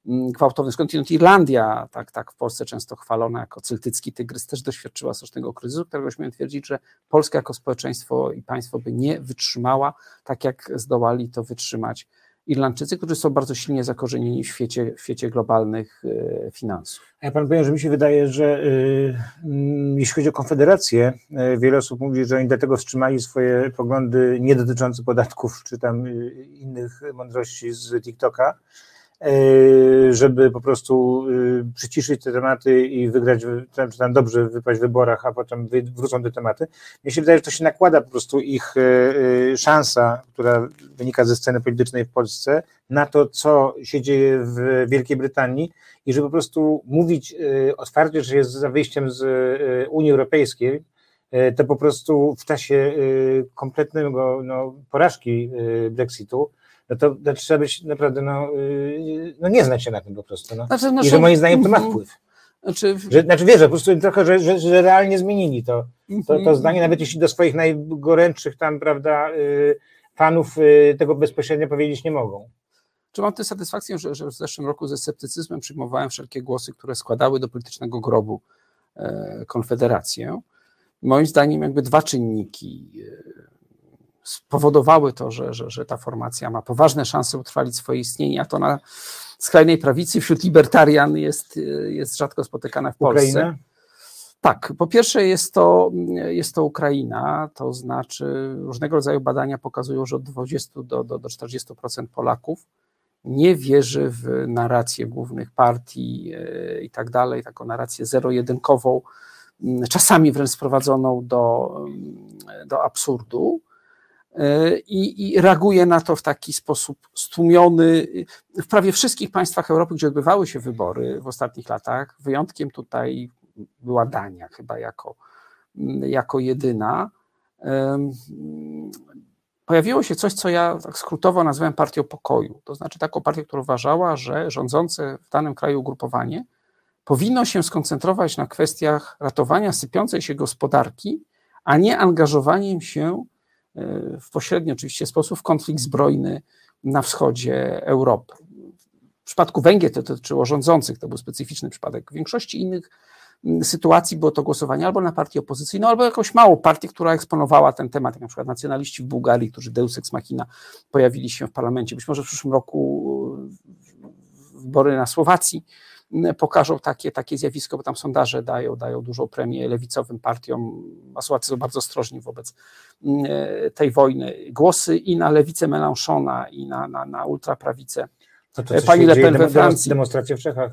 gwałtowny. Skądinąd Irlandia, tak, tak w Polsce często chwalona jako celtycki tygrys, też doświadczyła strasznego kryzysu, którego śmiem twierdzić, że Polska jako społeczeństwo i państwo by nie wytrzymała, tak jak zdołali to wytrzymać Irlandczycy, którzy są bardzo silnie zakorzenieni w świecie, w świecie globalnych e, finansów. Ja pan powiem, że mi się wydaje, że y, mm, jeśli chodzi o Konfederację, y, wiele osób mówi, że oni dlatego wstrzymali swoje poglądy nie dotyczące podatków czy tam y, innych mądrości z TikToka, y, żeby po prostu y, przyciszyć te tematy i wygrać, czy tam dobrze wypaść w wyborach, a potem wrócą te tematy. Mnie się wydaje, że to się nakłada po prostu ich y, szansa, która wynika ze sceny politycznej w Polsce, na to, co się dzieje w Wielkiej Brytanii i żeby po prostu mówić otwarcie, że jest za wyjściem z Unii Europejskiej, to po prostu w czasie kompletnego no, porażki Brexitu, no to, to trzeba być naprawdę, no, y, no nie znać się na tym po prostu. No. Znaczy, no, I że moim zdaniem to ma wpływ. Znaczy, Że, znaczy wiesz, że po prostu trochę, że, że, że realnie zmienili to, to, Mhm. to zdanie, nawet jeśli do swoich najgorętszych tam, prawda, y, fanów y, tego bezpośrednio powiedzieć nie mogą. Czy mam tę satysfakcję, że, że w zeszłym roku ze sceptycyzmem przyjmowałem wszelkie głosy, które składały do politycznego grobu e, Konfederację. Moim zdaniem jakby dwa czynniki e, spowodowały to, że, że, że ta formacja ma poważne szanse utrwalić swoje istnienie, a to na skrajnej prawicy wśród libertarian jest, jest rzadko spotykane w Polsce. Ukraina? Tak, po pierwsze jest to, jest to Ukraina, to znaczy różnego rodzaju badania pokazują, że od 20 do, do, do 40% Polaków nie wierzy w narrację głównych partii e, i tak dalej, taką narrację zero-jedynkową, czasami wręcz sprowadzoną do, do absurdu. E, I, I reaguje na to w taki sposób stłumiony. W prawie wszystkich państwach Europy, gdzie odbywały się wybory w ostatnich latach, wyjątkiem tutaj była Dania chyba jako, jako jedyna. Pojawiło się coś, co ja tak skrótowo nazwałem partią pokoju. To znaczy taką partię, która uważała, że rządzące w danym kraju ugrupowanie powinno się skoncentrować na kwestiach ratowania sypiącej się gospodarki, a nie angażowaniem się w pośredni oczywiście sposób konflikt zbrojny na wschodzie Europy. W przypadku Węgier to dotyczyło rządzących, to był specyficzny przypadek. W większości innych sytuacji było to głosowanie albo na partię opozycyjną, albo jakąś małą partię, która eksponowała ten temat, jak na przykład nacjonaliści w Bułgarii, którzy Deus Ex Machina pojawili się w parlamencie. Być może w przyszłym roku y, wybory na Słowacji pokażą takie, takie zjawisko, bo tam sondaże dają, dają dużą premię lewicowym partiom, a Słowacy są bardzo ostrożni wobec mm, tej wojny. Głosy i na lewicę Mélenchona, i na, na, na ultraprawicę To, to, co Pani Le Pen we Francji. Demonstracje w Czechach.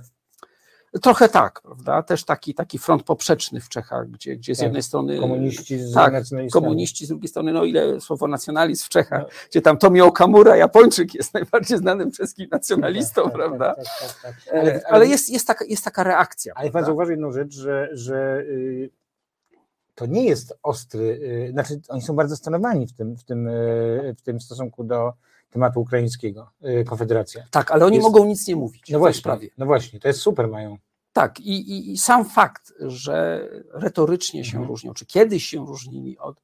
Trochę tak, prawda? Też taki, taki front poprzeczny w Czechach, gdzie, gdzie z Tak, jednej strony. Komuniści z tak, komuniści, z drugiej strony, no ile słowo nacjonalizm w Czechach, gdzie tam Tomio Okamura, Japończyk, jest [LAUGHS] najbardziej znanym czeskim nacjonalistą, Tak, tak, prawda? tak, tak, tak, tak. Ale, Ale, ale jest, jest, taka, jest taka reakcja. Ale pan zauważy jedną rzecz, że, że y, to nie jest ostry, y, znaczy oni są bardzo stanowani w tym, w tym, y, w tym stosunku do tematu ukraińskiego, y, Konfederacja. Tak, ale oni jest- mogą nic nie mówić w No tej właśnie, sprawie. no właśnie, to jest super mają. Tak, i, i, i sam fakt, że retorycznie się Mhm. różnią, czy kiedyś się różnili od,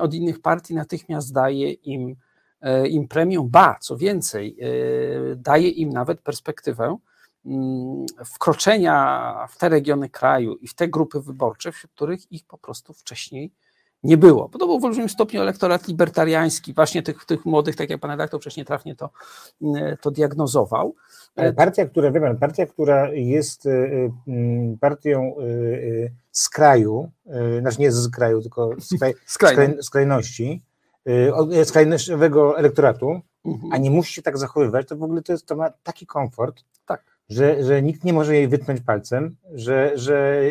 od innych partii, natychmiast daje im, e, im premium, ba, co więcej, e, daje im nawet perspektywę mm, wkroczenia w te regiony kraju i w te grupy wyborcze, wśród których ich po prostu wcześniej nie było. Bo to był w olbrzymim stopniu elektorat libertariański, właśnie tych, tych młodych, tak jak pan redaktor wcześniej trafnie to, mm, to diagnozował. Ale partia, która, wie pan, partia, która jest y, mm, partią z kraju, znaczy nie z kraju, tylko z, kraj, [LAUGHS] Skrajną. skraj, skrajności, skrajnościowego elektoratu, Mhm. a nie musi się tak zachowywać, to w ogóle to, jest, to ma taki komfort, Tak. że, że nikt nie może jej wytknąć palcem, że, że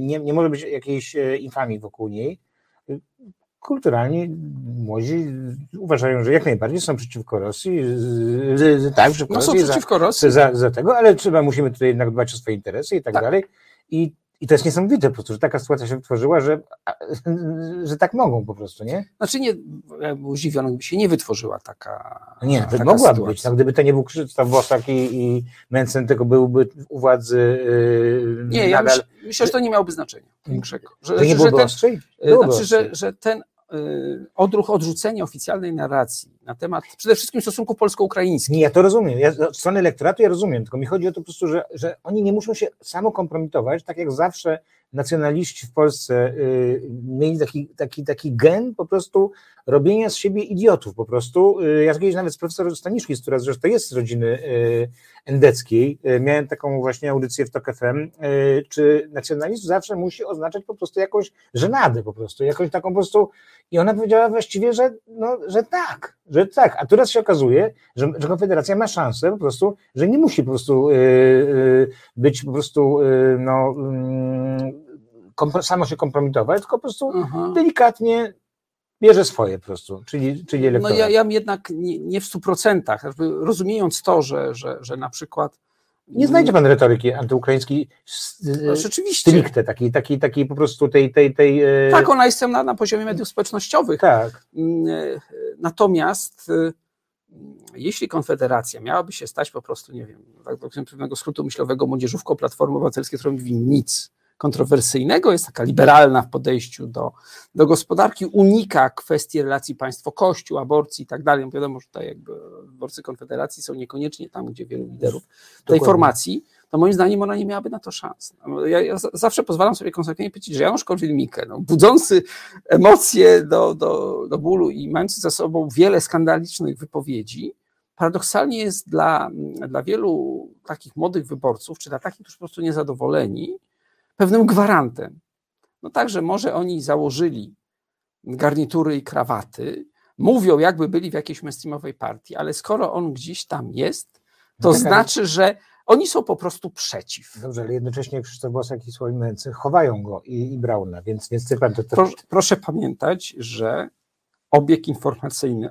nie, nie może być jakiejś e, infamii wokół niej. Kulturalnie młodzi uważają, że jak najbardziej są przeciwko Rosji, tak, przeciwko No są Rosji, za- przeciwko Rosji. za, za tego, ale trzeba, musimy tutaj jednak dbać o swoje interesy i tak, Tak. dalej. I, I to jest niesamowite po prostu, że taka sytuacja się wytworzyła, że, [LAUGHS] że tak mogą po prostu, nie? Znaczy nie, zdziwiony, gdyby się nie wytworzyła taka. No Nie, taka to mogłaby sytuacja. być. No, gdyby to nie był Krzysztof Bosak i, i Mencen, tylko byłby u władzy yy, Nie, ja nadal. myślę, myślę, że to nie miałoby znaczenia większego. Że, to nie że byłoby ten, ostrzej? e, Byłoby znaczy, że, że ten y, odruch odrzucenia oficjalnej narracji na temat przede wszystkim stosunków polsko-ukraińskich. Nie, ja to rozumiem. Ja, od strony elektoratu ja rozumiem, tylko mi chodzi o to po prostu, że, że oni nie muszą się samo kompromitować, tak jak zawsze nacjonaliści w Polsce y, mieli taki, taki, taki gen po prostu robienia z siebie idiotów po prostu. Y, ja kiedyś nawet z profesor Staniszki, która zresztą jest z rodziny y, endeckiej, y, miałem taką właśnie audycję w TOK FM, y, czy nacjonalizm zawsze musi oznaczać po prostu jakąś żenadę po prostu, jakąś taką po prostu i ona powiedziała właściwie, że, no, że tak, że tak, a teraz się okazuje, że, że Konfederacja ma szansę po prostu, że nie musi po prostu y, y, być po prostu y, no, kompro, samo się kompromitować, tylko po prostu Aha. delikatnie bierze swoje po prostu, czyli, czyli No elektorat. ja, ja jednak nie, nie w stu procentach, rozumiejąc to, że, że, że na przykład. Nie znajdzie pan retoryki antyukraińskiej No, rzeczywiście. stricte, takiej, takiej, takiej po prostu tej, tej, tej e, Tak, ona jest na, na poziomie mediów społecznościowych. tak. Mm, e, Natomiast e, jeśli Konfederacja miałaby się stać po prostu, nie wiem, tak do pewnego skrótu myślowego młodzieżówką Platformy Obywatelskiej, która mówi nic kontrowersyjnego, jest taka liberalna w podejściu do, do gospodarki, unika kwestii relacji państwo-kościół, aborcji i tak dalej. Wiadomo, że tutaj jakby wyborcy Konfederacji są niekoniecznie tam, gdzie wielu liderów tej Dokładnie. formacji, to moim zdaniem ona nie miałaby na to szans. No, Ja, ja za- zawsze pozwalam sobie konsekwentnie powiedzieć, że Janusz Korwin-Mikke, no, budzący emocje do, do, do bólu i mający za sobą wiele skandalicznych wypowiedzi, paradoksalnie jest dla, dla wielu takich młodych wyborców, czy dla takich, którzy po prostu niezadowoleni, pewnym gwarantem. No także może oni założyli garnitury i krawaty, mówią jakby byli w jakiejś mainstreamowej partii, ale skoro on gdzieś tam jest, to No tak, ale- znaczy, że oni są po prostu przeciw. Dobrze, ale jednocześnie Krzysztof Bosak i Sławomir Mencen chowają go i, i Brauna, więc, więc ty pan to, Pro, proszę pamiętać, że obieg informacyjny,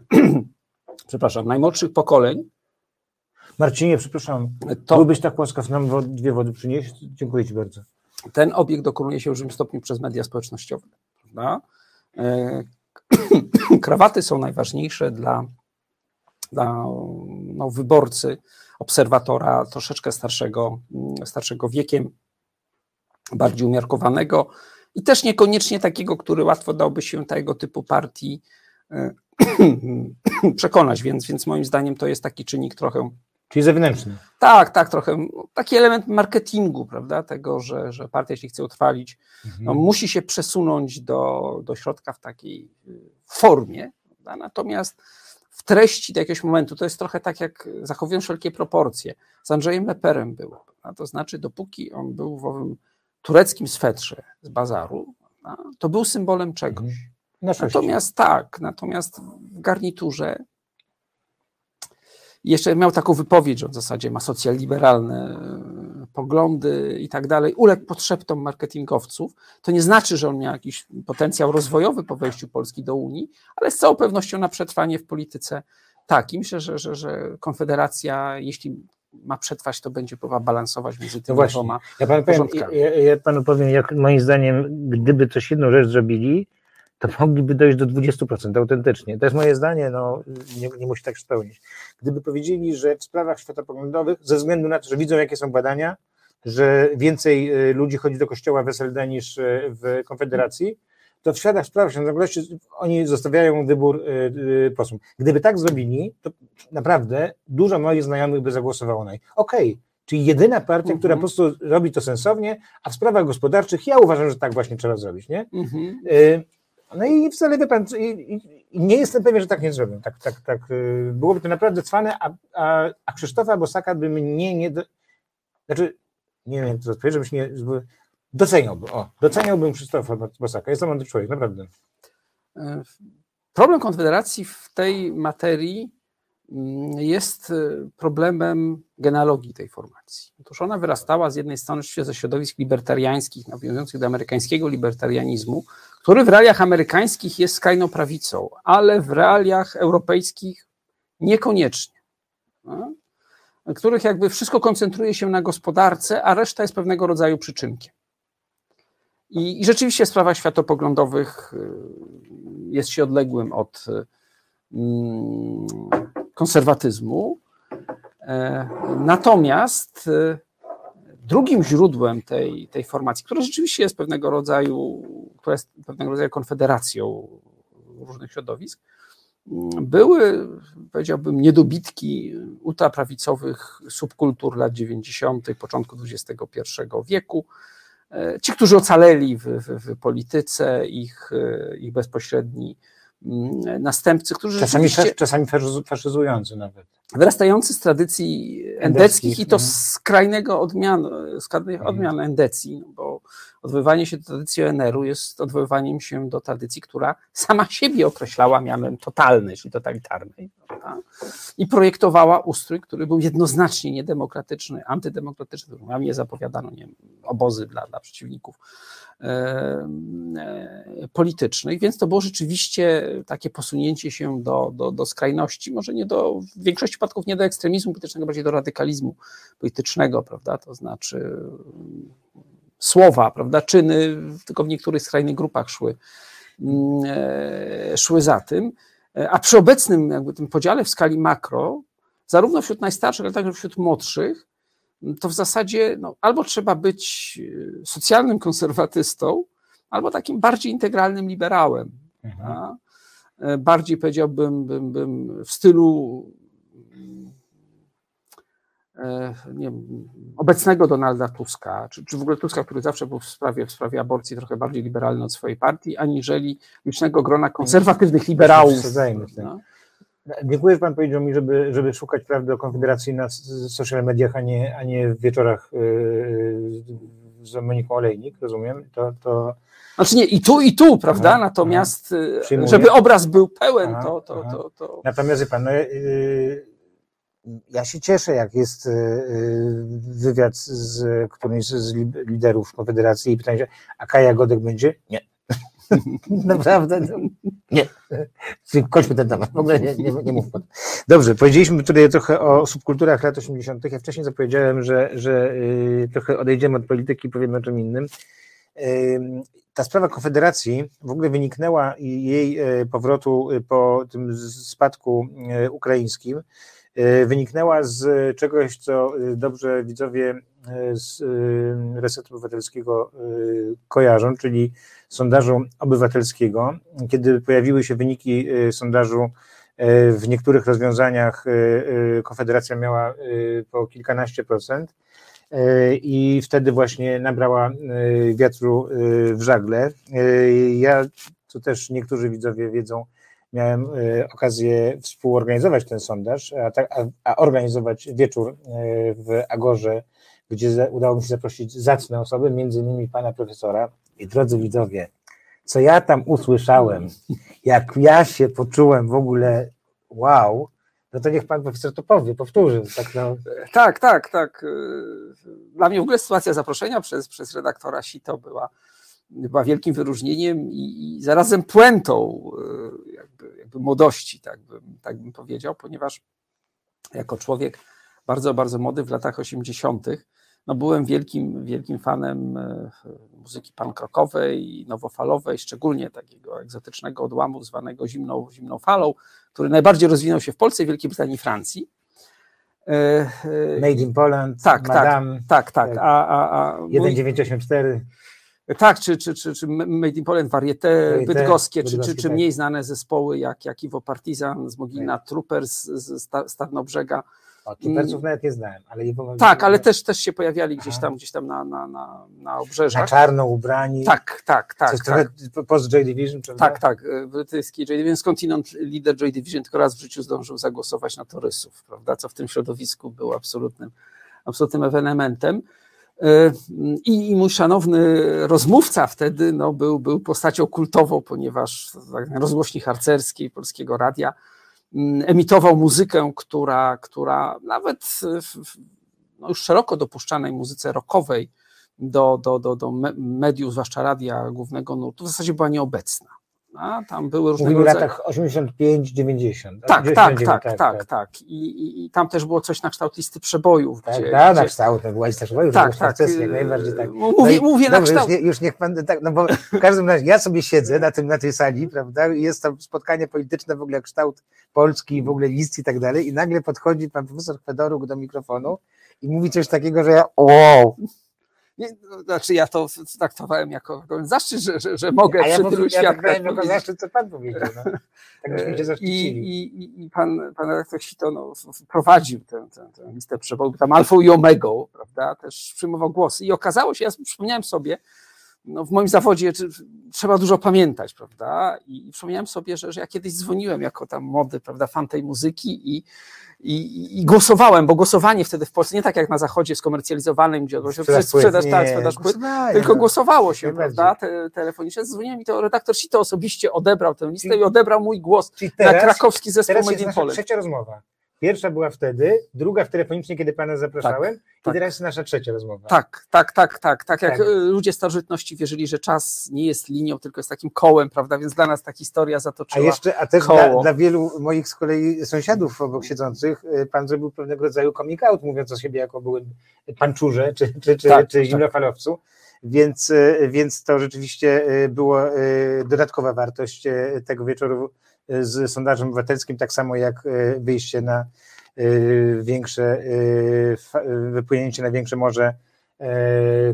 [CLEARS THROAT] przepraszam, najmłodszych pokoleń, Marcinie, przepraszam, to byłbyś tak łaskaw nam dwie wody przynieść? Dziękuję ci bardzo. Ten obieg dokonuje się w dużym stopniu przez media społecznościowe. Prawda? E, [CLEARS THROAT] Krawaty są najważniejsze dla, dla no, wyborcy, obserwatora troszeczkę starszego, mm, starszego wiekiem, bardziej umiarkowanego i też niekoniecznie takiego, który łatwo dałby się tego typu partii e, [CLEARS THROAT] przekonać, więc, więc moim zdaniem to jest taki czynnik trochę Czyli zewnętrzny. tak, tak, trochę no, taki element marketingu, prawda? Tego, że, że partia, jeśli chce utrwalić, Mhm. no, musi się przesunąć do, do środka w takiej y, formie, prawda? natomiast w treści do jakiegoś momentu to jest trochę tak, jak zachowują wszelkie proporcje. Z Andrzejem Leperem było. Prawda? To znaczy, dopóki on był w owym tureckim swetrze z bazaru, prawda? to był symbolem czegoś. Mhm. Natomiast tak, natomiast w garniturze jeszcze miał taką wypowiedź, że w zasadzie ma socjaliberalne e, poglądy i tak dalej, uległ podszeptom marketingowców. To nie znaczy, że on miał jakiś potencjał rozwojowy po wejściu Polski do Unii, ale z całą pewnością na przetrwanie w polityce tak. I myślę, że, że, że Konfederacja, jeśli ma przetrwać, to będzie próba balansować między tymi no dwoma ja panu, powiem, ja, ja panu powiem, jak moim zdaniem, gdyby coś jedną rzecz zrobili, to mogliby dojść do 20% autentycznie. To jest moje zdanie, no, nie, nie musi tak spełnić. Gdyby powiedzieli, że w sprawach światopoglądowych, ze względu na to, że widzą, jakie są badania, że więcej y, ludzi chodzi do kościoła w SLD niż y, w Konfederacji, to w światach spraw świętości oni zostawiają wybór y, posłom. Gdyby tak zrobili, to naprawdę dużo moich znajomych by zagłosowało na nich. Okej, okay, czyli jedyna partia, mm -hmm. która po prostu robi to sensownie, a w sprawach gospodarczych ja uważam, że tak właśnie trzeba zrobić, nie? Mm -hmm. No i wcale wie pan, i, i nie jestem pewien, że tak nie zrobię. Tak, tak, tak. Y, byłoby to naprawdę cwane, a, a, a Krzysztofa Bosaka by mnie nie. Do... Znaczy, nie wiem, jak to odpowiedzieć, żebyś nie. Doceniałbym. O, doceniałbym Krzysztofa Bosaka. Jest to mądry człowiek, naprawdę. Problem Konfederacji w tej materii mm, jest e, problemem genealogii tej formacji. Otóż ona wyrastała z jednej strony ze środowisk libertariańskich, nawiązujących do amerykańskiego libertarianizmu, który w realiach amerykańskich jest skrajną prawicą, ale w realiach europejskich niekoniecznie. No? Których jakby wszystko koncentruje się na gospodarce, a reszta jest pewnego rodzaju przyczynkiem. I, i rzeczywiście sprawa światopoglądowych y, jest się odległym od mm, konserwatyzmu. E, natomiast y, drugim źródłem tej, tej formacji, która rzeczywiście jest pewnego rodzaju, która jest pewnego rodzaju konfederacją różnych środowisk, były, powiedziałbym, niedobitki ultraprawicowych subkultur lat 90., początku XXI wieku. Ci, którzy ocaleli w, w, w polityce, ich, ich bezpośredni mm, następcy, którzy czasami, czasami faszyzujący nawet wyrastający z tradycji endeckich i to mhm. skrajnego odmian, skrajnych mhm. odmian endecji, no bo odwoływanie się do tradycji ONR-u jest odwoływaniem się do tradycji, która sama siebie określała mianem totalnej, czyli totalitarnej prawda? i projektowała ustrój, który był jednoznacznie niedemokratyczny, antydemokratyczny, nie zapowiadano nie wiem, obozy dla, dla przeciwników politycznych, więc to było rzeczywiście takie posunięcie się do, do, do skrajności, może nie do, w większości przypadków nie do ekstremizmu politycznego, bardziej do radykalizmu politycznego, prawda, to znaczy słowa, prawda, czyny, tylko w niektórych skrajnych grupach szły, e, szły za tym, e, a przy obecnym jakby tym podziale w skali makro, zarówno wśród najstarszych, ale także wśród młodszych, to w zasadzie no, albo trzeba być e, socjalnym konserwatystą, albo takim bardziej integralnym liberałem. Mhm. Bardziej powiedziałbym bym, bym w stylu E, nie wiem, obecnego Donalda Tuska, czy, czy w ogóle Tuska, który zawsze był w sprawie, w sprawie aborcji trochę bardziej liberalny od swojej partii, aniżeli licznego grona konserwatywnych liberałów. No. Dziękuję, że Pan powiedział mi, żeby, żeby szukać prawdy o Konfederacji na social mediach, a nie, a nie w wieczorach yy, z Moniką Olejnik, rozumiem? To, to... Znaczy nie, i tu, i tu, prawda? Aha, Natomiast, aha. żeby obraz był pełen, aha, to, to, to, to, Natomiast, Pan, no, yy, ja się cieszę, jak jest y, y, wywiad z którymś z liderów Konfederacji i pytanie a Kaja Godek będzie? Nie. [LAUGHS] Naprawdę? Nie. Kończmy ten temat. W ogóle nie, nie, nie mów. Dobrze, powiedzieliśmy tutaj trochę o subkulturach lat 80. Ja wcześniej zapowiedziałem, że, że y, trochę odejdziemy od polityki i powiemy o czym innym. Ta sprawa Konfederacji w ogóle wyniknęła jej powrotu po tym spadku ukraińskim wyniknęła z czegoś, co dobrze widzowie z Resetu Obywatelskiego kojarzą, czyli sondażu obywatelskiego. Kiedy pojawiły się wyniki sondażu w niektórych rozwiązaniach Konfederacja miała po kilkanaście procent i wtedy właśnie nabrała wiatru w żagle. Ja, co też niektórzy widzowie wiedzą, miałem okazję współorganizować ten sondaż, a, a, organizować wieczór w Agorze, gdzie udało mi się zaprosić zacne osoby, między innymi pana profesora. I drodzy widzowie, co ja tam usłyszałem, jak ja się poczułem w ogóle wow, No to niech pan profesor to powie, powtórzy. Tak, no. tak, tak, tak. Dla mnie w ogóle sytuacja zaproszenia przez, przez redaktora Sito była, była wielkim wyróżnieniem i, i zarazem puentą jakby, jakby młodości, tak bym, tak bym powiedział, ponieważ jako człowiek bardzo, bardzo młody w latach 80., no byłem wielkim, wielkim fanem e, muzyki pankrokowej, nowofalowej, szczególnie takiego egzotycznego odłamu zwanego zimną, zimną falą, który najbardziej rozwinął się w Polsce, Wielkiej Brytanii i Francji. E, e, Made in Poland, tak, tak Madame, tak, tak, tak. A, a, a 1984. Tak, czy, czy, czy, czy Made in Poland, Varieté, bydgoskie, czy, czy, czy mniej znane zespoły jak, jak Iwo Partizan z Mogilna, tak. Troopers z Starnobrzega. O, nawet nie znałem, ale Iwo Tak, ale też, też się pojawiali gdzieś tam, gdzieś tam na, na, na, na obrzeżach. Na czarno ubrani. Tak, tak, tak. Coś tak. trochę post Joy Division, prawda? Tak, tak. Brytyjski Joy Division, skądinąd lider Joy Division tylko raz w życiu zdążył zagłosować na torysów, prawda, co w tym środowisku było absolutnym, absolutnym ewenementem. E, I, I mój szanowny rozmówca wtedy no, był, był postacią kultową, ponieważ tak, rozgłośni harcerskiej Polskiego Radia emitował muzykę, która, która nawet w no, już szeroko dopuszczanej muzyce rockowej do, do, do, do mediów, zwłaszcza radia głównego nurtu, w zasadzie była nieobecna. A tam były różne Mówimy rodzaju... latach 85-90. Tak, tak, tak, tak, tak, tak. I, i, I, tam też było coś na kształt listy przebojów. Tak, gdzie, tak, gdzie... na kształt, to była lista przebojów, tak, tak, tak, jak najbardziej tak. Mówię, no mówię na kształt. Już, nie, już niech pan, tak, no bo w każdym razie ja sobie siedzę na, tym, na tej sali, prawda, jest tam spotkanie polityczne, w ogóle kształt Polski, w ogóle list i tak dalej i nagle podchodzi pan profesor Fedoruk do mikrofonu i mówi coś takiego, że ja, wow, nie, no, znaczy ja to traktowałem jako, zaszczyt, że, że, że mogę A ja przy tylu świadkach... Ja jako zaszczyt, co pan powiedział. No. Tak byśmy cię [LAUGHS] I, i, i pan, pan redaktor Sito no, prowadził tę, tę, tę listę przewodów, tam alfą i omegą, prawda, też przyjmował głosy i okazało się, ja przypomniałem sobie, no w moim zawodzie trzeba dużo pamiętać, prawda? I przypomniałem sobie, że, że ja kiedyś dzwoniłem jako tam młody, prawda, fan tej muzyki i, i, i głosowałem, bo głosowanie wtedy w Polsce, nie tak jak na zachodzie skomercjalizowanym, gdzie sprzedaż, sprzedaż, tak, sprzedaż płyt, tylko głosowało się, prawda, te, telefonicznie. Dzwoniłem i to redaktor Sito osobiście odebrał tę listę i odebrał mój głos teraz, na krakowski zespół Made in Poland. trzecia rozmowa. Pierwsza była wtedy, druga w telefonicznie, kiedy pana zapraszałem, tak, i tak. teraz jest nasza trzecia rozmowa. Tak, tak, tak, tak. Tak jak tak. ludzie starożytności wierzyli, że czas nie jest linią, tylko jest takim kołem, prawda? Więc dla nas ta historia zatoczyła. A jeszcze, a też dla, dla, wielu moich z kolei sąsiadów obok siedzących, y, pan zrobił pewnego rodzaju coming out, mówiąc o siebie jako byłym panczurze czy, czy, czy, tak, czy tak. zimnofalowcu. Więc, y, więc to rzeczywiście było dodatkowa wartość tego wieczoru z sondażem obywatelskim, tak samo jak e, wyjście na e, większe, e, wypłynięcie na większe morze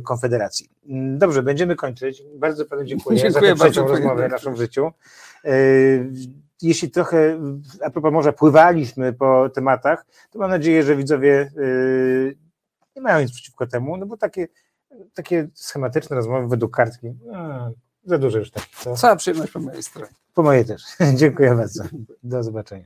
Konfederacji. Dobrze, będziemy kończyć. Bardzo panu dziękuję, dziękuję za tę trzecią rozmowę w naszym życiu. Jeśli trochę, a propos morza, pływaliśmy po tematach, to mam nadzieję, że widzowie nie mają nic przeciwko temu, no bo takie, takie schematyczne rozmowy według kartki, no, za dużo już tak. Cała przyjemność po mojej stronie. Po mojej też. [LAUGHS] Dziękuję bardzo. Do zobaczenia.